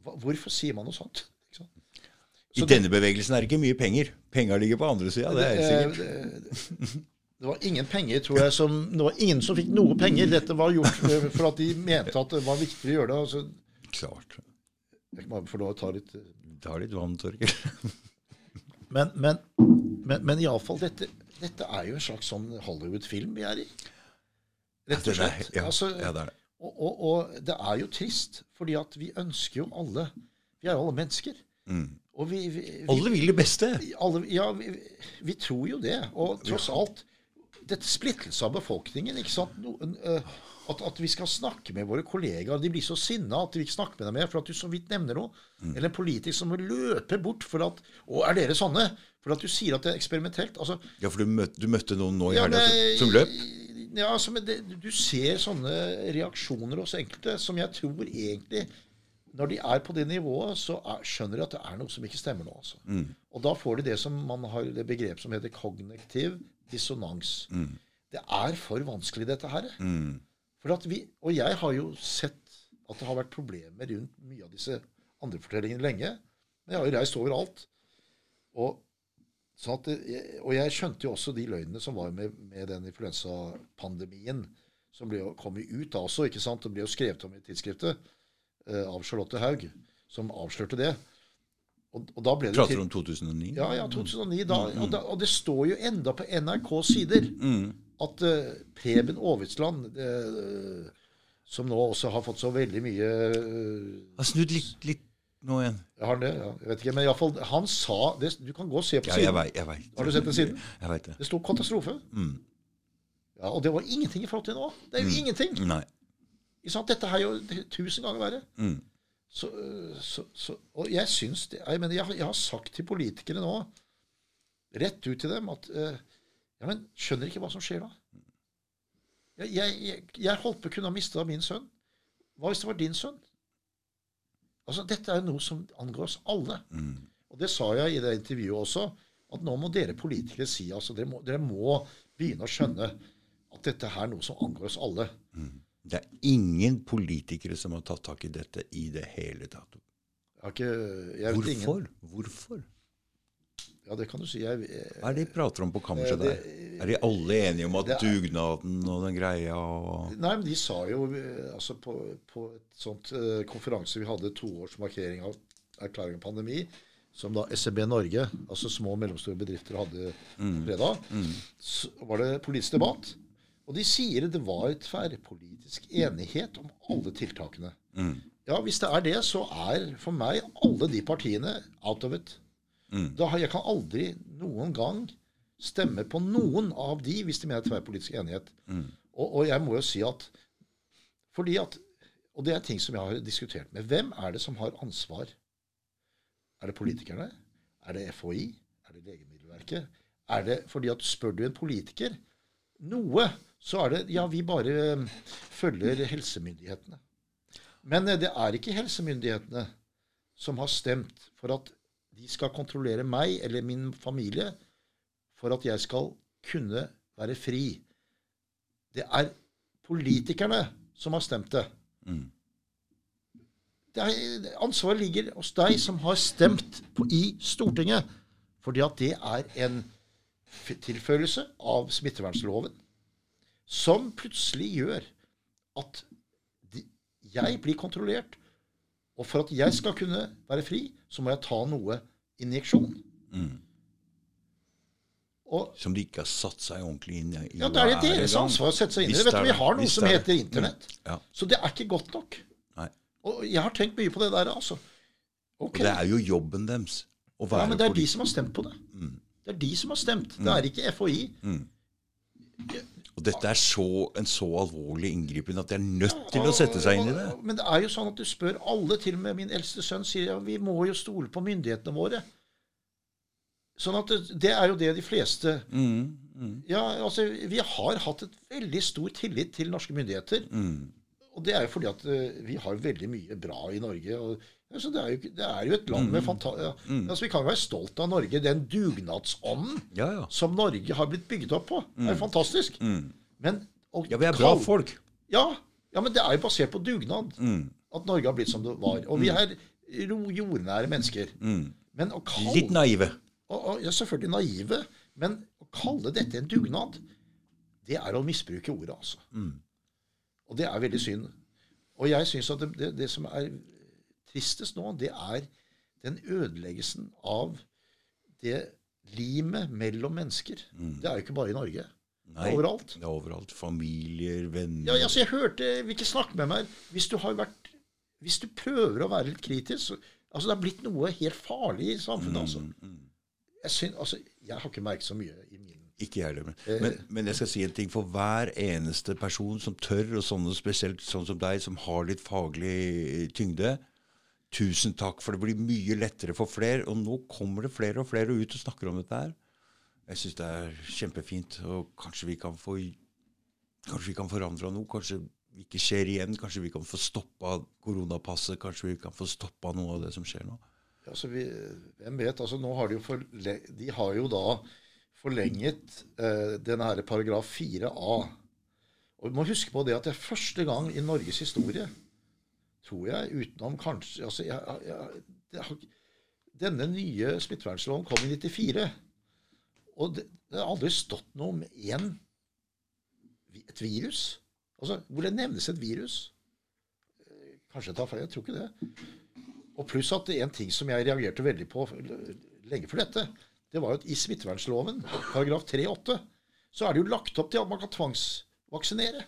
Hva, hvorfor sier man noe sånt? Sant? I denne bevegelsen er det ikke mye penger. Penga ligger på andre sida, det er helt sikkert. Det, det, det var ingen penger, tror jeg, som Det var ingen som fikk noe penger. Dette var gjort eh, for at de mente at det var viktig å gjøre det. Altså, Klart. jeg kan bare få lov å ta litt eh, Ta litt vann, Torgeir. Men, men, men, men iallfall, dette, dette er jo en slags sånn Hollywood-film vi er i. Rett og slett. Ja, Altså, ja, det er det. og, og, og det er jo trist, fordi at vi ønsker jo alle Vi er jo alle mennesker. Mm. Og vi, vi, vi Alle vil det beste. alle, ja, vi, vi tror jo det. Og tross alt Dette splittelse av befolkningen. ikke sant? Noen, uh, at, at vi skal snakke med våre kollegaer. De blir så sinna at vi ikke snakker med dem mer for at du så vidt nevner noe. Eller en politiker som må løpe bort for at Å, er dere sånne? For at du sier at det er eksperimentelt. Altså, Ja, for du møtte, du møtte noen nå i ja, helga som, løp? Ja, altså, det, du ser sånne reaksjoner hos enkelte som jeg tror egentlig Når de er på det nivået, så er, skjønner de at det er noe som ikke stemmer nå. Altså. Og da får de det som man har det begrep som heter kognitiv dissonans. Det er for vanskelig, dette her. Mm. For at vi, og jeg har jo sett at det har vært problemer rundt mye av disse andre fortellingene lenge. Men jeg har jo reist overalt. Og, sånn at og jeg skjønte jo også de løgnene som var med, med den influensapandemien. Som ble, jo kommet ut da også. ikke sant? Det ble jo skrevet om i tidsskriftet uh, av Charlotte Haug, som avslørte det. Og, og da ble det Prater du om 2009? ja, ja, 2009. Da, og, da, og det står jo enda på NRKs sider at uh, Preben Aavitsland, uh, som nå også har fått så veldig mye Har snudd litt, litt nå igjen. Har han det? Ja, jeg vet ikke. Men i alle fall, han sa det, Du kan gå og se på Ja, jeg siden. Jeg vet. Har du sett den siden? Jeg vet det. Det sto 'katastrofe'. Mm. Ja, Og det var ingenting i forhold til nå. Det er jo ingenting. Nei. Ikke sant? Dette er jo tusen ganger verre. Mm. Så, så, så, og jeg syns det jeg, mener, jeg, jeg har sagt til politikere nå, rett ut til dem, at uh, Ja, men skjønner ikke hva som skjer da? Jeg, jeg, jeg holdt på å kunne ha mista min sønn. Hva hvis det var din sønn? Altså, Dette er noe som angår oss alle. Og det sa jeg i det intervjuet også, at nå må dere politikere si altså dere må, dere må begynne å skjønne at dette her er noe som angår oss alle. Det er ingen politikere som har tatt tak i dette i det hele tatt. Jeg har ikke, jeg Hvorfor? Hvorfor? Ja, det kan du si. Jeg, Hva er det de prater om på kammerset Eh, der? Er de alle enige om at er- dugnaden og den greia og Nei, men de sa jo eh, altså på, på et sånt eh, konferanse vi hadde toårsmarkering av erklæring av pandemi, som da SEB Norge, altså små og mellomstore bedrifter, hadde fredag, så var det politisk debatt. Og de sier det var tverrpolitisk enighet om alle tiltakene. Ja, hvis det er det, så er for meg alle de partiene out of it. Da har jeg kan aldri noen gang stemme på noen av de hvis de mener tverrpolitisk enighet. Og, og jeg må jo si at fordi at Og det er ting som jeg har diskutert med. Hvem er det som har ansvar? Er det politikerne? Er det FHI? Er det Legemiddelverket? Er det fordi at spør du en politiker noe, så er det Ja, vi bare eh, følger helsemyndighetene. Men eh, det er ikke helsemyndighetene som har stemt for at de skal kontrollere meg eller min familie for at jeg skal kunne være fri. Det er politikerne som har stemt det. det er, ansvaret ligger hos deg som har stemt på, i Stortinget. Fordi at det er en tilføyelse av smittevernloven som plutselig gjør at de, jeg blir kontrollert. Og for at jeg skal kunne være fri, så må jeg ta noe injeksjon. Og som de ikke har satt seg ordentlig inn i. ja, Da er det deres ansvar å sette seg inn i det. Vet du, Vi har noe som er heter Internett. Ja. Så det er ikke godt nok. Nei. Og jeg har tenkt mye på det der, altså. Og det er jo jobben deres å Ja, men det er de som har stemt på det. Mm. Det er de som har stemt. Det er ikke FHI. Og dette er så, en så alvorlig inngripen at de er nødt til å sette seg inn i det. Men det er jo sånn at du spør alle, til og med min eldste sønn sier ja, vi må jo stole på myndighetene våre. Sånn at det, det er jo det de fleste Mm, Ja, altså, vi har hatt et veldig stor tillit til norske myndigheter. mm. Og det er jo fordi at eh, vi har veldig mye bra i Norge. og altså, det, er jo, det er jo et land Mm. med fantastisk ja, altså, Vi kan være stolt av Norge. Den dugnadsånden Ja, ja. som Norge har blitt bygget opp på, er jo fantastisk. Men å Mm. Ja, vi er bra kall- folk. Ja, ja, men det er jo basert på dugnad Mm. at Norge har blitt som det var. Og vi er ro- jordnære mennesker. Men å kalle Mm. Litt naive. og, og, ja, selvfølgelig naive, men å kalle dette en dugnad, det er å misbruke ordet, altså. Og det er veldig synd. Og jeg syns at det, det, det som er tristest nå, det er den ødeleggelsen av det limet mellom mennesker. Det er jo ikke bare i Norge. Nei, er overalt. Det er overalt. Familier, venner Ja, altså jeg hørte Vil ikke snakke med meg Hvis du har vært Hvis du prøver å være litt kritisk Altså Det er blitt noe helt farlig i samfunnet. altså. Jeg, syns, altså, jeg har ikke merket så mye i min Ikke jeg heller. Men, Eh. men, men jeg skal si en ting. For hver eneste person som tør, og sånne spesielt sånn som deg, som har litt faglig tyngde Tusen takk, for det blir mye lettere for flere. Og nå kommer det flere og flere ut og snakker om dette her. Jeg syns det er kjempefint. Og kanskje vi kan få Kanskje vi kan forandre noe. Kanskje vi ikke skjer igjen. Kanskje vi kan få stoppa koronapasset. Kanskje vi kan få stoppa noe av det som skjer nå. altså vi, Hvem vet? altså nå har De jo forle, de har jo da forlenget eh, denne her paragraf 4a. Og Vi må huske på det at det er første gang i Norges historie, tror jeg, utenom kanskje altså jeg, jeg, har, denne nye smittevernloven kom i 94. Og det, det har aldri stått noe om én et virus. Altså, hvor det nevnes et virus. Eh, Kanskje jeg tar feil, jeg tror ikke det. Og pluss at det er en ting som jeg reagerte veldig på lenge før dette, det var jo at i smittevernloven, paragraf 3-8, så er det jo lagt opp til at man kan tvangsvaksinere.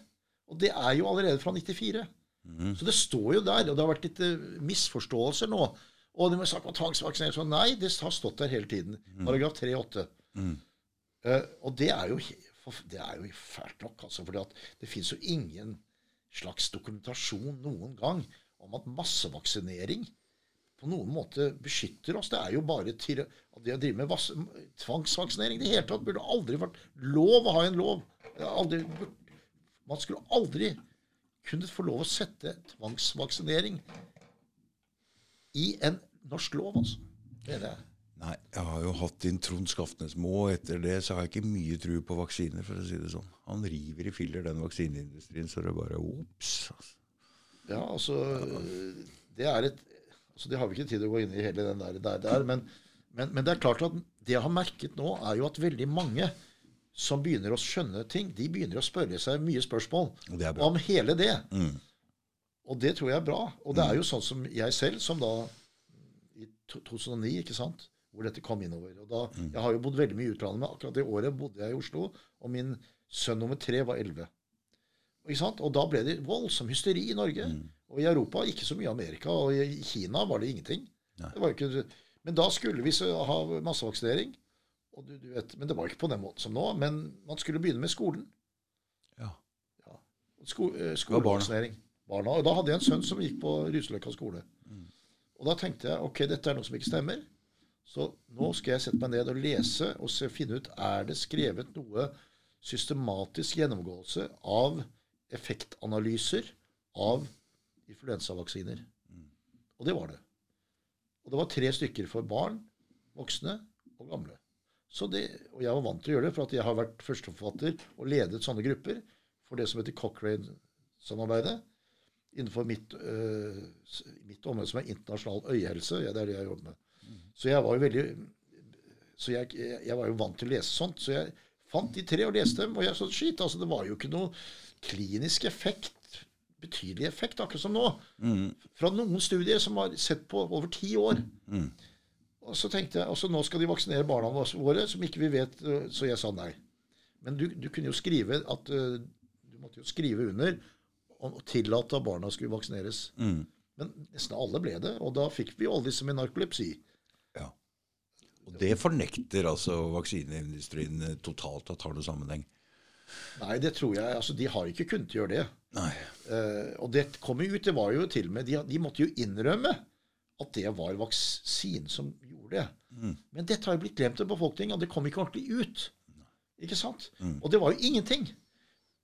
Og det er jo allerede fra 94. Mm. Så det står jo der. Og det har vært litt eh, misforståelser nå. Og de må sagt om tvangsvaksinering. Så nei, det har stått der hele tiden. Paragraf 3-8. Mm. Uh, og det er jo, det er jo fælt nok, altså. For det fins jo ingen slags dokumentasjon noen gang om at massevaksinering på noen måte beskytter oss. Det er jo bare til, at det å drive med tvangsvaksinering det hele tatt burde aldri vært lov å ha en lov. Aldri, man skulle aldri kunnet få lov å sette tvangsvaksinering i en norsk lov, altså. Det er det. Nei, jeg har jo hatt inn Trond Skaftnesmo, og etter det så har jeg ikke mye tro på vaksiner, for å si det sånn. Han river i filler den vaksineindustrien, så det bare ops. Altså. Ja, altså Det er et altså Det har vi ikke tid til å gå inn i hele den der, der, der men, men, men det er klart at det jeg har merket nå, er jo at veldig mange som begynner å skjønne ting, de begynner å spørre seg mye spørsmål om hele det. Mm. Og det tror jeg er bra. Og det er jo sånn som jeg selv, som da i 2009, ikke sant, hvor dette kom innover. Og da, Jeg har jo bodd veldig mye i utlandet, men akkurat det året bodde jeg i Oslo, og min sønn nummer tre var 11. Ikke sant? Og da ble det voldsom hysteri i Norge. Og i Europa ikke så mye i Amerika. Og i Kina var det ingenting. Det var ikke, men da skulle vi så ha massevaksinering. Og du, du vet, men det var ikke på den måten som nå. Men man skulle begynne med skolen. Ja. Sko, eh, skolevaksinering. Barna. Og da hadde jeg en sønn som gikk på Ruseløkka skole. Og da tenkte jeg ok, dette er noe som ikke stemmer. Så nå skal jeg sette meg ned og lese og se, finne ut er det skrevet noe systematisk gjennomgåelse av effektanalyser av influensavaksiner. Og det var det. Og det var tre stykker for barn, voksne og gamle. Så det, og jeg var vant til å gjøre det, for at jeg har vært førsteforfatter og ledet sånne grupper for det som heter Cochrane-samarbeidet innenfor mitt, øh, mitt område, som er internasjonal øyehelse. Ja, det er det jeg jobber med. Så jeg var jo veldig så jeg, jeg, var jo vant til å lese sånt. Så jeg fant de tre og leste dem. Og jeg så shit, altså det var jo ikke noe klinisk effekt, betydelig effekt, akkurat som nå. Fra noen studier som var sett på over ti år. Og så tenkte jeg, altså nå skal de vaksinere barna våre, som ikke vi vet, så jeg sa nei. Men du, du kunne jo skrive at Du måtte jo skrive under og tillate at barna skulle vaksineres. Men nesten alle ble det, og da fikk vi jo alle disse med narkolepsi. ja. Og det fornekter altså vaksineindustrien eh, totalt at har noen sammenheng. Nei, det tror jeg altså De har ikke kunnet gjøre det. Nei. Eh, og det kom jo ut, det var jo til og med de, de måtte jo innrømme at det var vaksinen som gjorde det. Men dette har jo blitt glemt av befolkningen, og det kom ikke ordentlig ut. Ikke sant? Og det var jo ingenting.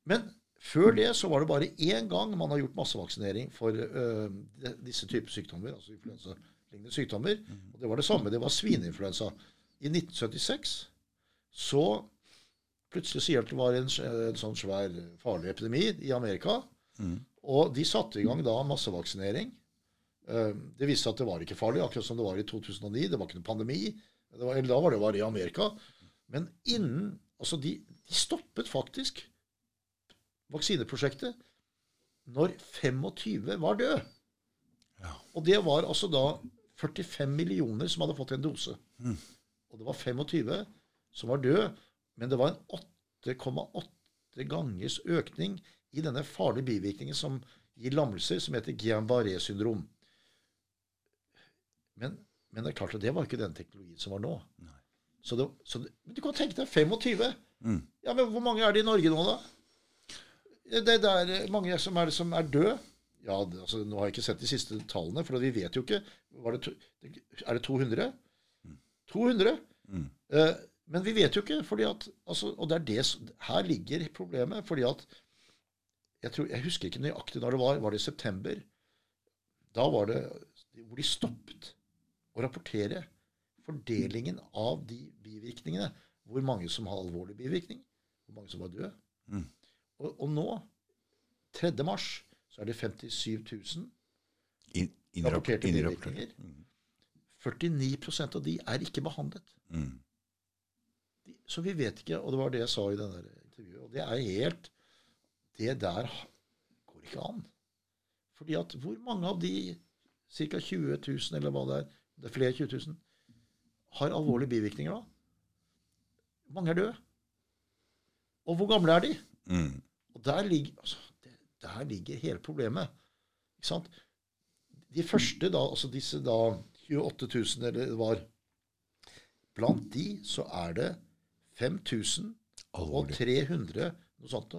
Men før det så var det bare én gang man har gjort massevaksinering for de- disse typer sykdommer, altså influensalignende sykdommer. Og det var det samme. Det var svineinfluensa. I 1976 så plutselig sier at det var en, en sånn svær farlig epidemi i Amerika. Og de satte i gang da massevaksinering. Eh, Det viste seg at det var ikke farlig, akkurat som det var i 2009. Det var ikke noen pandemi. Det var, eller da var det bare i Amerika. Men innen Altså, de, de stoppet faktisk vaksineprosjektet når 25 var døde. Ja. Og det var altså da 45 millioner som hadde fått en dose. Og det var 25 som var døde, men det var en 8,8 gangers økning i denne farlige bivirkningen som gir lammelser, som heter Guillain-Barré-syndrom. Men, men det er klart at det var ikke den teknologien som var nå. Så det, så det, men du kan tenke deg 25. Ja, men hvor mange er det i Norge nå, da? Det, det er mange som er, som er døde. Ja, altså, Nå har jeg ikke sett de siste tallene, for vi vet jo ikke var det, to- Er det 200? 200? Eh, men vi vet jo ikke, fordi at, altså, og det er det, her ligger problemet. fordi at jeg, tror, jeg husker ikke nøyaktig når det var. Var det i september? Da var det hvor de stoppet å rapportere fordelingen av de bivirkningene. Hvor mange som har alvorlig bivirkning, hvor mange som var døde. Og, og nå, 3. mars, så er det 57 000 In, innrapp- rapporterte innrapportert. bivirkninger. 49% av de er ikke behandlet. Mm. De, så vi vet ikke, og det var det jeg sa i det der intervjuet. Og det er helt Det der går ikke an. Fordi at hvor mange av de ca. 20 000, eller hva det er, det er flere 20 000, har alvorlige bivirkninger da? Mange er døde. Og hvor gamle er de? Mm. Og der ligger, altså, der ligger hele problemet. Ikke sant? De første, da, altså disse da 28 000, eller det var Blant de så er det 5300 noe sånt.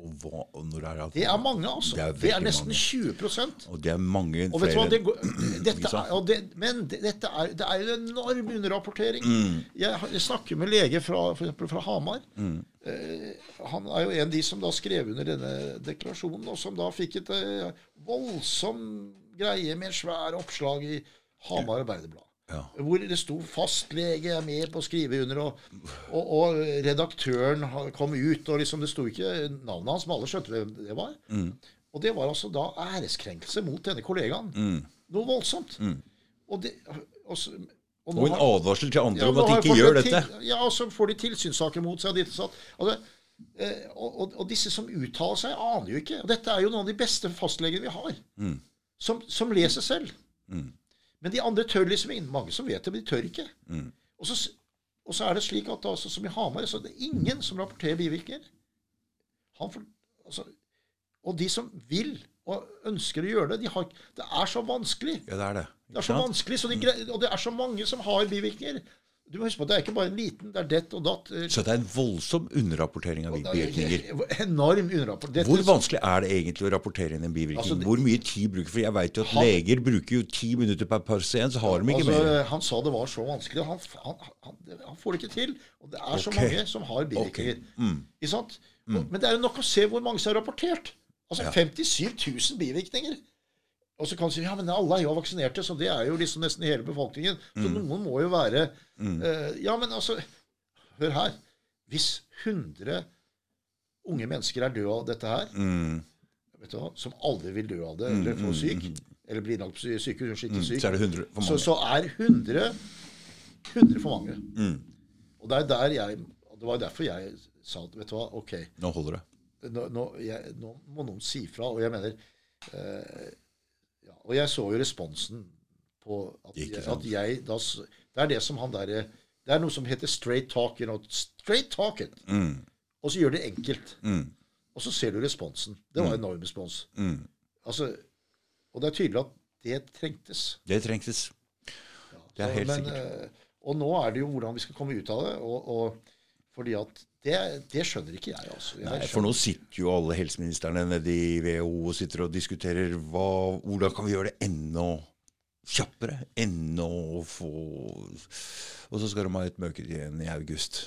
Og, hva, og når er det Det er mange, altså. Det er Det er, nesten mange. 20% Og det er mange og du hva, det går, dette er, det, Men dette er, det er en enorm underrapportering. Mm. Jeg, jeg snakker med lege fra, for fra Hamar. Mm. Eh, han er jo en av de som da skrev under denne deklarasjonen, og som da fikk et eh, voldsom greie med en svær oppslag i Hamar Arbeiderblad. Ja. Hvor det sto 'fastlege er med på å skrive under', og, og, og redaktøren kom ut, og liksom det sto ikke navnet hans, men alle skjønte hvem det var. Mm. Og det var altså da æreskrenkelse mot denne kollegaen. Mm. Noe voldsomt. Og, det, og, så- og Og en har- advarsel til andre ja, om at de ikke gjør dette. Til, ja, og så får de tilsynssaker mot seg. Altså, eh, og disse som uttaler seg, aner jo ikke. Og dette er jo noen av de beste fastlegene vi har. Mm. Som, som leser selv. Mm. Men de andre tør liksom inn. Mange som vet det, men de tør ikke. Mm. Og, så, og så er det slik at altså, som i Hamar, så er det ingen som rapporterer bivirkninger. Han altså, og de som vil og ønsker å gjøre det, de har, det er så vanskelig. Ja, det er det. Det er så vanskelig, så de, gre- og det er så mange som har bivirkninger. Du må huske på at det er ikke bare en liten, det er dett og datt. eh, Så det er en voldsom underrapportering av er bivirkninger. Enorm underrapportering. Hvor vanskelig er det egentlig å rapportere inn en bivirkning? Altså, Hvor mye tid bruker For jeg vet jo at Han- leger bruker jo ti minutter per pasient, så har de ikke altså, mer. Han sa det var så vanskelig. Han, han, han, får det ikke til. Og det er så mange som har bivirkninger. Okay. Mm. Ikke sant? Og, men det er jo nok å se hvor mange som har rapportert. Altså Ja. 57 000 bivirkninger. Og så kan du si ja, men alle er jo vaksinerte, så det er jo liksom nesten hele befolkningen. Så Mm. noen må jo være uh, Ja, men altså Hør her. Hvis 100 unge mennesker er døde av dette her, Mm. vet du som aldri vil dø av det, eller få syk, eller bli innlagt på sy- sykehus, skikkelig syk, Mm. Så er det 100 for så, så er 100 100 for mange. Mm. Og det er der jeg Det var derfor jeg sa at vet du hva, ok, Nå holder det. nå, nå, jeg, nå må noen si fra. Og jeg mener eh, ja, Og jeg så jo responsen på at, jeg, at jeg da Det er det som han derre Det er noe som heter straight talk. You know, straight talk it. Mm. Og så gjør det enkelt. Mm. Og så ser du responsen. Det var enorm respons. Mm. Altså, og det er tydelig at det trengtes. Det trengtes. Det er helt men, sikkert. eh, Og nå er det jo hvordan vi skal komme ut av det. Og, og fordi at det, det skjønner ikke jeg, altså. Jeg Nei, for nå sitter jo alle helseministrene nede i WHO og sitter og diskuterer hva, hvordan kan vi gjøre det enda kjappere. Enda få Og så skal de ha et møte igjen i august.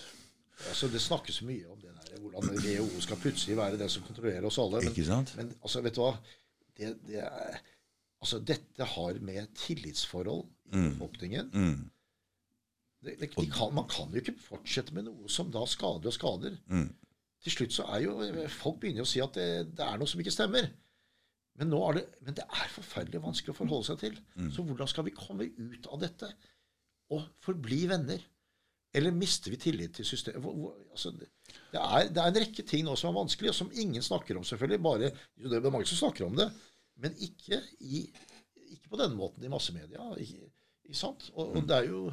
altså, det snakkes mye om det der, hvordan WHO skal plutselig være den som kontrollerer oss alle. Men, Ikke sant? men altså, vet du hva? Det, det er, altså, dette har med tillitsforhold i befolkningen Mm. Det, det, de kan, Man kan jo ikke fortsette med noe som da skader og skader. Mm. Til slutt så er jo Folk begynner å si at det, det er noe som ikke stemmer. Men, er det, men det er forferdelig vanskelig å forholde seg til. Mm. Så hvordan skal vi komme ut av dette og forbli venner? Eller mister vi tillit til systemet? Altså, det, det, er, det er en rekke ting nå som er vanskelig, og som ingen snakker om, selvfølgelig. Bare, jo, det er mange som snakker om det, men ikke, i, ikke på denne måten i massemedia. Ikke, ikke sant? Og, og det er jo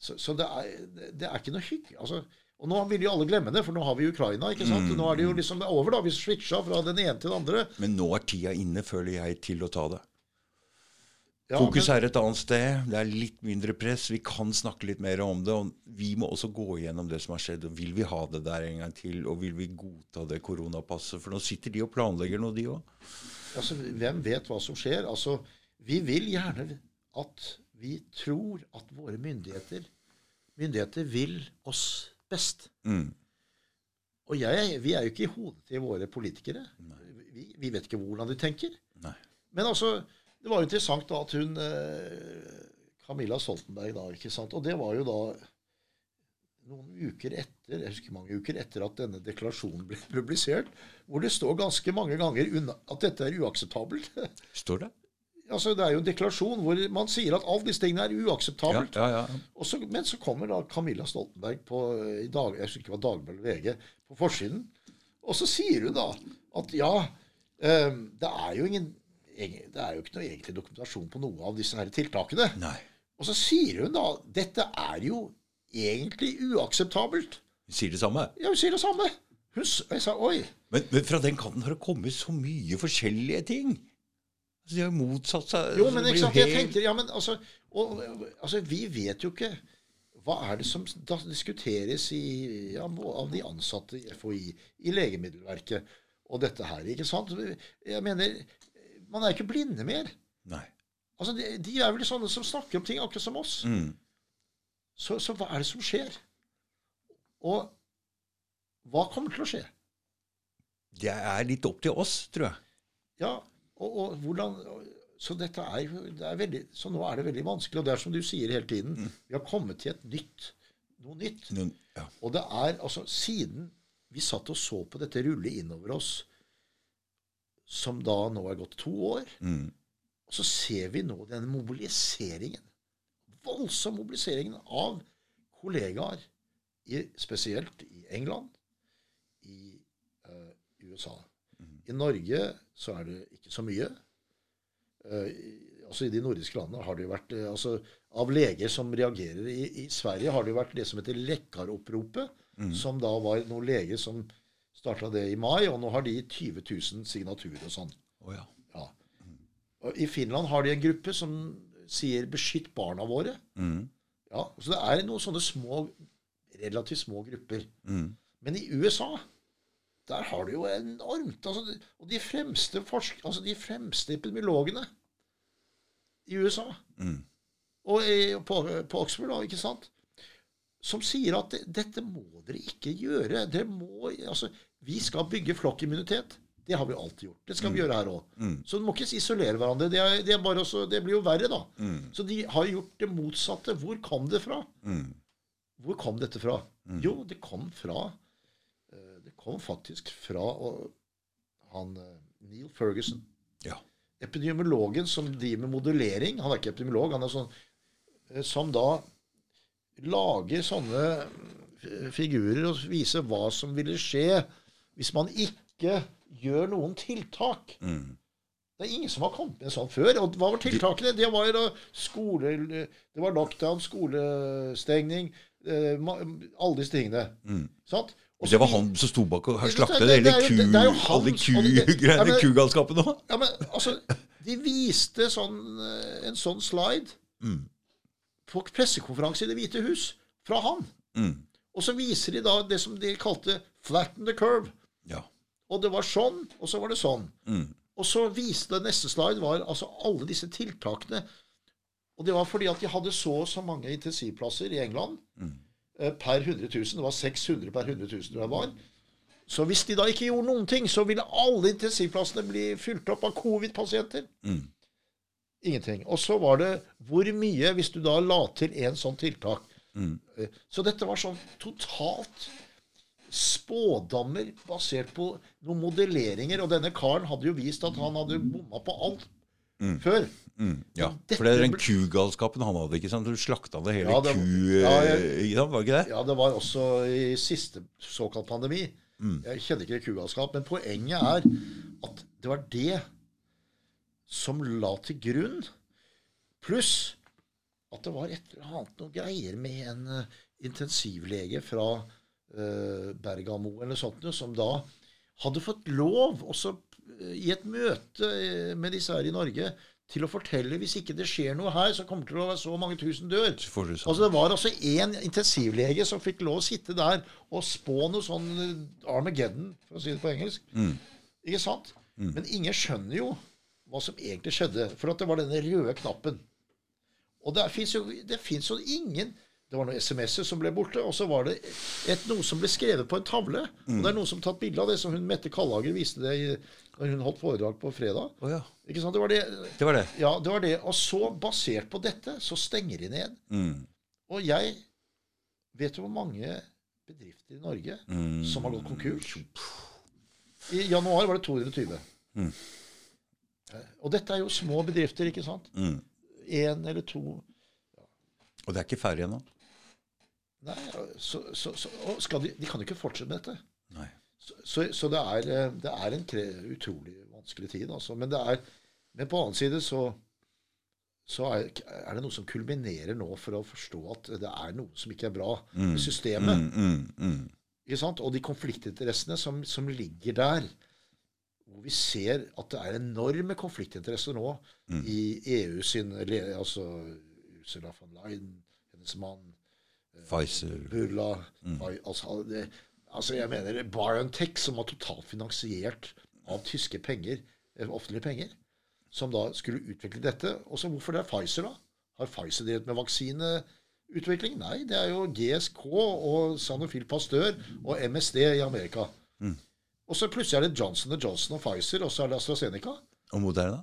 Så, så det, er, det- er ikke noe hygg. Altså, og nå vil jo alle glemme det, for nå har vi Ukraina. ikke sant? Nå er det jo liksom over, da. Vi switcha fra den ene til den andre. Men nå er tida inne, føler jeg, til å ta det. Ja, Fokus men- er et annet sted. Det er litt mindre press. Vi kan snakke litt mer om det. og Vi må også gå igjennom det som har skjedd. og Vil vi ha det der en gang til? Og vil vi godta det koronapasset? For nå sitter de og planlegger noe, de òg. Altså, hvem vet hva som skjer? Altså, vi vil gjerne at vi tror at våre myndigheter myndigheter vil oss best. Mm. Og jeg, vi er jo ikke i hodet til våre politikere. Vi, vi vet ikke hvordan de tenker. Nei. Men altså, det var jo interessant da at hun eh, Camilla Stoltenberg da, ikke sant? Og det var jo da noen uker etter jeg husker mange uker etter at denne deklarasjonen ble publisert, hvor det står ganske mange ganger at dette er uakseptabelt. Står det? Altså Det er jo en deklarasjon hvor man sier at alle disse tingene er uakseptabelt. ja, ja. Og så, men så kommer da Camilla Stoltenberg på i dag, jeg husker ikke hva Dagbladet VG, på forsiden. Og så sier hun da at ja, um, det er jo ingen det er jo ikke noe egentlig dokumentasjon på noe av disse her tiltakene. Nei. Og så sier hun da dette er jo egentlig uakseptabelt. Hun sier det samme. Ja, hun sier det samme. Hun, jeg sa oi. Men, men fra den kanten har det kommet så mye forskjellige ting. De har jo motsatt seg. Jo, men ikke sant, jeg tenker, ja, men altså, og, altså Vi vet jo ikke hva er det som da diskuteres i, ja, av de ansatte i FHI, i Legemiddelverket og dette her. ikke sant? Jeg mener, Man er ikke blinde mer. Nei. Altså, De, de er vel sånne som snakker om ting akkurat som oss. Mm. Så, så hva er det som skjer? Og hva kommer til å skje? Det er litt opp til oss, tror jeg. Ja, og, og hvordan Så dette er, jo- det er veldig, så nå er det veldig vanskelig. Og det er som du sier hele tiden, vi har kommet til et nytt, noe nytt. Noen, ja. Og det er altså Siden vi satt og så på dette rulle innover oss, som da nå er gått to år, Mm. og så ser vi nå den mobiliseringen, voldsom mobiliseringen av kollegaer, i, spesielt i England, i uh, USA. I Norge så er det ikke så mye. Eh, altså I de nordiske landene har det jo vært eh, altså Av leger som reagerer i, I Sverige har det jo vært det som heter Lekkaroppropet, som da var noen leger som starta det i mai, og nå har de 20 000 signaturer og sånn. Oh, ja. Ja. Og I Finland har de en gruppe som sier 'beskytt barna våre'. Mm. Ja, så det er noen sånne små, relativt små grupper. Mm. Men i USA, der har du jo enormt altså, Og de fremste, forsk, altså de fremste epidemiologene i USA, Mm. og i, på, på Oxford, da, ikke sant, som sier at det, dette må dere ikke gjøre. Dere må, altså, vi skal bygge flokkimmunitet. Det har vi alltid gjort. Det skal vi gjøre her òg. Mm. Så du må ikke isolere hverandre. Det, er, det, er bare også, det blir jo verre, da. Mm. Så de har gjort det motsatte. Hvor kom det fra? Mm. Hvor kom dette fra? Jo, det kom fra kom faktisk fra og, han eh, Neil Ferguson. Ja. Epidemiologen som driver med modellering. Han er ikke epidemiolog, han er sånn eh, Som da lager sånne eh, figurer og viser hva som ville skje hvis man ikke gjør noen tiltak. Mm. Det er ingen som har kommet med sånn før. Og hva var tiltakene? Det var da skole... Det var lockdown, skolestengning, alle disse tingene. Mm. Sant? Og Det var han som sto bak og slaktet det- det hele kugalskapen nå. Ja, men altså De viste sånn, eh, en sånn slide Mm. på pressekonferanse i Det hvite hus fra han. Mm. Og så viser de da det som de kalte 'flatten the curve'. Ja. Og det var sånn, og så var det sånn. Mm. Og så viste det neste slide var altså alle disse tiltakene. Og det var fordi at de hadde så og så mange intensivplasser i England eh, per 100 000. Det var 600 per 100 000, det var. Så hvis de da ikke gjorde noen ting, så ville alle intensivplassene bli fylt opp av covid-pasienter. Mm. Ingenting. Og så var det hvor mye hvis du da la til en sånn tiltak. Mm. Eh, Så dette var sånn totalt spådommer basert på noen modelleringer. Og denne karen hadde jo vist at han hadde bomma på alt før. Mm. Ja, for det er den kugalskapen han hadde, ikke sant? Du slakta det hele Ja, det- ku... ja, eh, jeg- ikke sant? Var ikke det? Ja, det var også i siste såkalt pandemi. Jeg kjenner ikke kugalskap, men poenget er at det var det som la til grunn. Pluss at det var et eller annet noe greier med en eh, intensivlege fra uh, Bergamo eller sånt noe, som da hadde fått lov, også eh, i et møte eh, med disse her i Norge, til å fortelle hvis ikke det skjer noe her, så kommer det til å være så mange tusen dør. Sånn. Altså Det var altså én intensivlege som fikk lov å sitte der og spå noe sånn eh, Armageddon, for å si det på engelsk. Mm. Ikke sant? Men ingen skjønner jo hva som egentlig skjedde, for at det var denne røde knappen. Og det fins jo, det jo ingen Det var noen SMS-er som ble borte, og så var det et, noe som ble skrevet på en tavle. Og det er noen som har tatt bilde av det, som hun Mette Kallager viste det i, når hun holdt foredrag på fredag. Oh, ja. Ikke sant? Det var det. Det var det. Ja, det var det. Og så, basert på dette, så stenger de ned. Mm. Og jeg vet jo hvor mange bedrifter i Norge Mm. som har gått konkurs. I januar var det 220. Og dette er jo små bedrifter, ikke sant? Mm. Én eller to. Og det er ikke ferdig ennå? Nei, så, så, så, de, de kan jo ikke fortsette med dette. Nei. Så, så, det, er, eh, det er en kre, utrolig vanskelig tid, altså. Men, det er, men på annen side så, så er, er det noe som kulminerer nå for å forstå at det er noe som ikke er bra Mm. med systemet. Mm, mm, mm. Sant? Og de konfliktinteressene som, som ligger der, hvor vi ser at det er enorme konfliktinteresser nå Mm. i EU sin Altså Ursula von Leyen, hennes mann, Pfizer. Burla Mm. Altså, det, altså, jeg mener BioNTech, som var totalt finansiert av tyske penger, eh, offentlige penger, som da skulle utvikle dette. Og så hvorfor det er Pfizer, da? Har Pfizer drevet med vaksineutvikling? Nei, det er jo GSK og Sanofil Pasteur og MSD i Amerika. Mm. Og så plutselig er det Johnson Johnson og Pfizer, og så er det AstraZeneca. Og Moderna?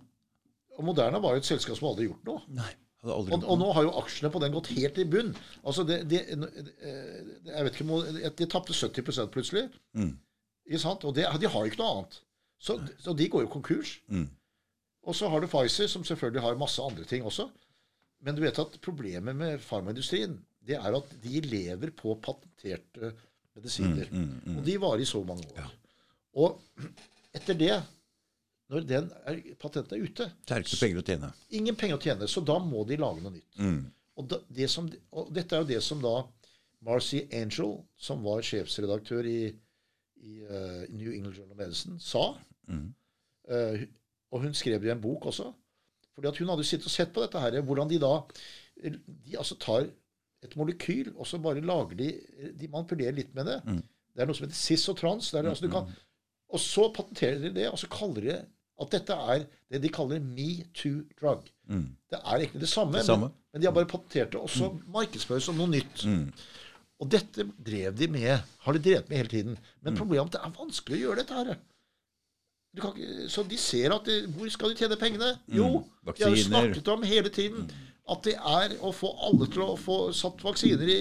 Og Moderna var jo et selskap som aldri gjort noe. Nei. Og, og nå har jo aksjene på den gått helt i bunn. Altså det, det, eh, jeg vet ikke De tapte 70 plutselig. Mm. Og det, de har jo ikke noe annet. Så, så de går jo konkurs. Mm. Og så har du Pfizer, som selvfølgelig har masse andre ting også. Men du vet at problemet med farmaindustrien det er at de lever på patenterte medisiner. Mm, mm, Og de varer i så mange år. Og etter det, når den er, patentet er ute, Det er det ikke penger å tjene. ingen penger å tjene, så da må de lage noe nytt. Mm. Og, da, det som, og dette er jo det som da Marcy Angel, som var sjefsredaktør i, i uh, New England Journal of Medicine, sa. Mm. Uh, og hun skrev det i en bok også. Fordi at hun hadde sittet og sett på dette her, hvordan de da de altså tar et molekyl, og så bare lager de De manipulerer litt med det. Mm. Det er noe som heter cis og trans. Der, er, altså, du kan, og så patenterer de det, og så kaller de at dette er det de kaller metoo-drug. Mm. Det er egentlig det samme, Det samme. Men, men de har bare patentert det, og så markedsføres som noe nytt. Mm. Og dette drev de med, har de drevet med hele tiden. Men Mm. problemet er at det er vanskelig å gjøre dette her. Du kan ikke, så de ser at de, Hvor skal de tjene pengene? Jo, de har jo Mm. Snakket om hele tiden at det er å få alle til å få satt vaksiner i,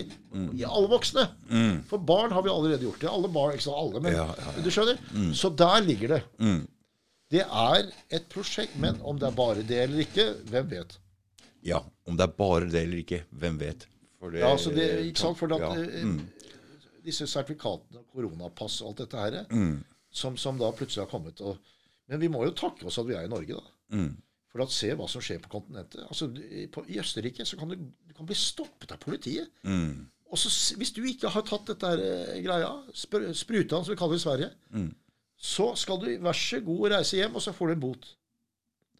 i alle voksne. Mm. For barn har vi allerede gjort det. Alle barn, ikke alle, men Ja, ja, ja. du skjønner? Så der ligger det. Det er et prosjekt, men om det er bare det eller ikke, hvem vet? Ja. Om det er bare det eller ikke, hvem vet. Det, Ja, altså det, ikke sant? For at, ja. eh, Mm. disse sertifikatene, koronapass og alt dette her, Mm. som, som da plutselig har kommet. Og, men vi må jo takke oss at vi er i Norge, da. Mm. For at se hva som skjer på kontinentet. Altså, på, I Østerrike så kan du, du kan bli stoppet av politiet. Mm. Og så, Hvis du ikke har tatt dette her, eh, greia, spr spruta, som vi kaller det i Sverige, Mm. Så skal du vær så god reise hjem, og så får du en bot.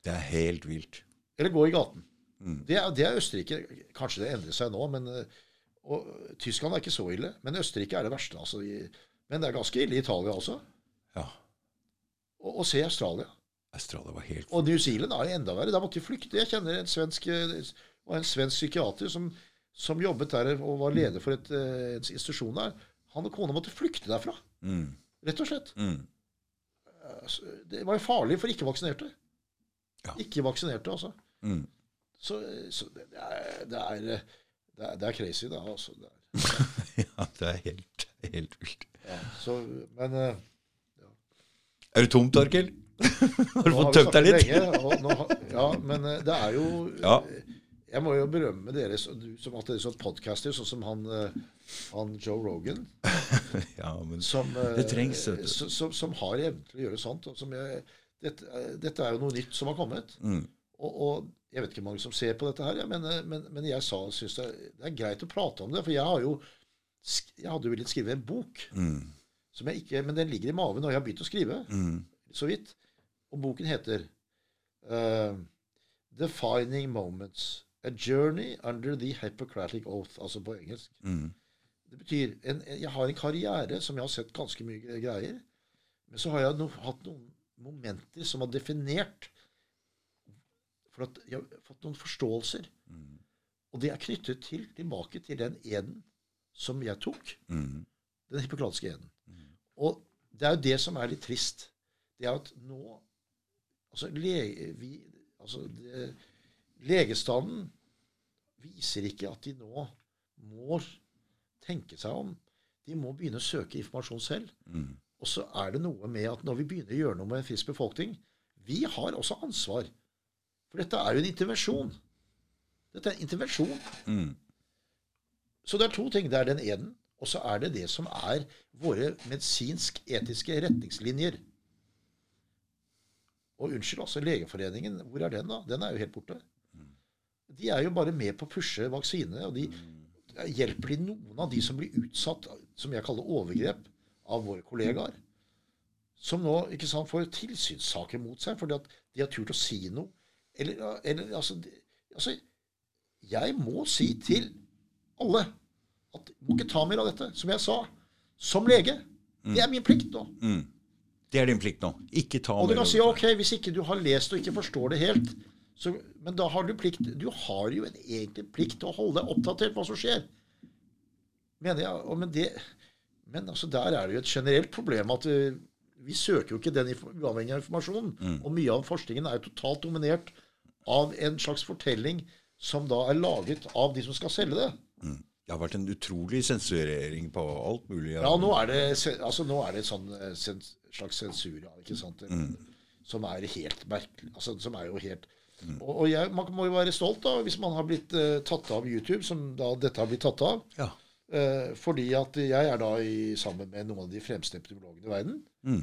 Det er helt vilt. Eller gå i gaten. Mm. Det, er, det er Østerrike. Kanskje det endrer seg nå, men eh, og Tyskland er ikke så ille. Men Østerrike er det verste. Altså, i, men det er ganske ille i Italia også. Ja. Og, og se Australia. Australia var helt Og New Zealand er enda verre. Da måtte de flykte. Jeg kjenner en svensk, eh, en svensk psykiater som, som jobbet der og var leder for et, eh, en institusjon der. Han og kona måtte flykte derfra. mm. Rett og slett. Mm. Altså, Det var jo farlig for ikke-vaksinerte. Ja. Ikke-vaksinerte, altså. Mm. Så, så det, er, det, er, det, er, det er crazy, da, Altså. Det er, ja, det er helt, helt vilt. ja. så, men ja. Er du tom, Arkel? Har du fått tømt deg litt? lenge, nå ja, men eh, det er jo Ja. Jeg må jo berømme dere som at dere som podcaster, sånn som han, eh, han Joe Rogan. ja, men Som, eh, Det trengs. Som, som, som har evnen til å gjøre sånt. Og som jeg, dette, eh, dette er jo noe nytt som har kommet. mm. Og, og jeg vet ikke hvor mange som ser på dette her, ja, men, men, men jeg sa, synes det, det er greit å prate om det. For jeg har jo jeg hadde jo villet skrive en bok, Mm. som jeg ikke, men den ligger i maven, og jeg har begynt å skrive. Mm. Så vidt. Og boken heter uh, Defining Moments. A Journey Under the Hippocratic Oath, altså på engelsk. Mm. Det betyr en, Jeg har en karriere som jeg har sett ganske mye greier. Men så har jeg no, hatt noen momenter som har definert For at jeg har fått noen forståelser. Mm. Og det er knyttet til, tilbake til den eden som jeg tok. Mm. Den hippokratiske eden. Og det er jo det som er litt trist. Det er at nå Altså, le, vi, altså det, legestanden viser ikke at de nå må tenke seg om. De må begynne å søke informasjon selv. Mm. Og så er det noe med at når vi begynner å gjøre noe med en frisk befolkning, vi har også ansvar. For dette er jo en intervensjon. Dette er en intervensjon. Mm. Så det er to ting. Det er den eden, og så er det det som er våre medisinsk-etiske retningslinjer. Og unnskyld, altså, Legeforeningen, hvor er den, da? Den er jo helt borte. De er jo bare med på å pushe vaksine, og de hjelper de noen av de som blir utsatt, som jeg kaller overgrep, av våre kollegaer. Som nå ikke sant, får tilsynssaker mot seg fordi at de har turt å si noe. Eller, eller altså, altså Jeg må si til alle at må ikke ta mer av dette. Som jeg sa, som lege. Det er min plikt nå. Mm. Det er din plikt nå. Ikke ta Og du kan si ok, hvis ikke du har lest og ikke forstår det helt, så, men da har du plikt Du har jo en egentlig plikt til å holde deg oppdatert hva som skjer. Mener jeg. Og men det, men altså der er det jo et generelt problem at eh, vi søker jo ikke den uavhengige informasjonen. Mm. Og mye av forskningen er jo totalt dominert av en slags fortelling som da er laget av de som skal selge det. Det har vært en utrolig sensurering på alt mulig. Ja, nå er det, altså, nå er det sånn eh, sens, slags sensur, ja, ikke sant? Som er helt merkelig. Altså, som er jo helt Og, og jeg, man må jo være stolt da, hvis man har blitt uh, tatt av YouTube, som da dette har blitt tatt av. Ja. Uh, fordi at jeg er da i, sammen med noen av de fremste epidemiologene i verden. Mm.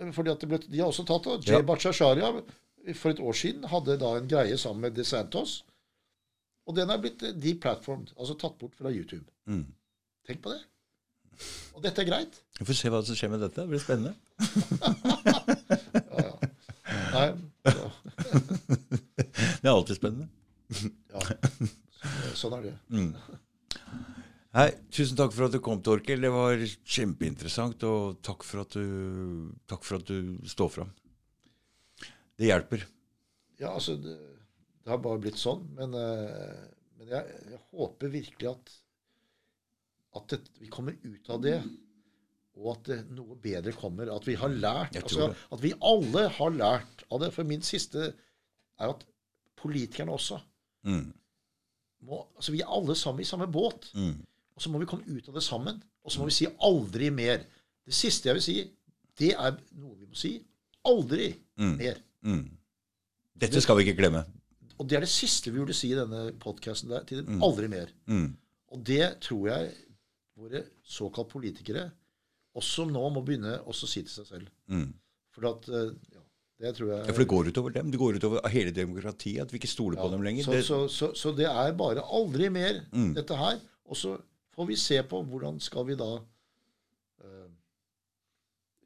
Eh, Fordi at det ble, De har også tatt av. Ja. Jay Bhattacharya for et år siden hadde da en greie sammen med DeSantos. Og den er blitt deplatformed, altså tatt bort fra YouTube. Mm. Tenk på det. Og dette er greit. Vi får se hva som skjer med dette. Det blir spennende. Ja, ja. Nei, så, Det er alltid spennende. ja. Sånn er det. Hei, tusen takk for at du kom, Torkel. Det var kjempeinteressant. Og takk for at du, takk for at du står fram. Det hjelper. Ja, altså Det, det har bare blitt sånn. Men, eh, men jeg, jeg håper virkelig at, at det, vi kommer ut av det, og at det, noe bedre kommer. At vi har lært. Altså, at vi alle har lært av det. For min siste er at politikerne også Mm. må, altså Vi er alle sammen i samme båt. Mm. Og så må vi komme ut av det sammen. Og så må vi si aldri mer. Det siste jeg vil si, det er noe vi må si. Aldri Mm. mer. Mm. Dette skal vi ikke glemme. Og det er det siste vi burde si i denne podkasten. Mm. Aldri mer. Mm. Og det tror jeg våre såkalt politikere også nå må begynne å si til seg selv. Mm. For at, eh, det tror jeg Ja, for det går utover dem. Det går utover hele demokratiet. At vi ikke stoler på dem lenger. Så, Det, så, så, så det er bare aldri mer Mm. dette her. Og så får vi se på hvordan skal vi da uh,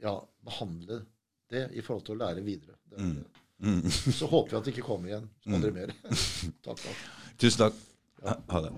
ja, behandle det i forhold til å lære videre. Det det. mm. Så håper vi at det ikke kommer igjen. Aldri mer. takk, takk. Tusen takk. Ha, ha det.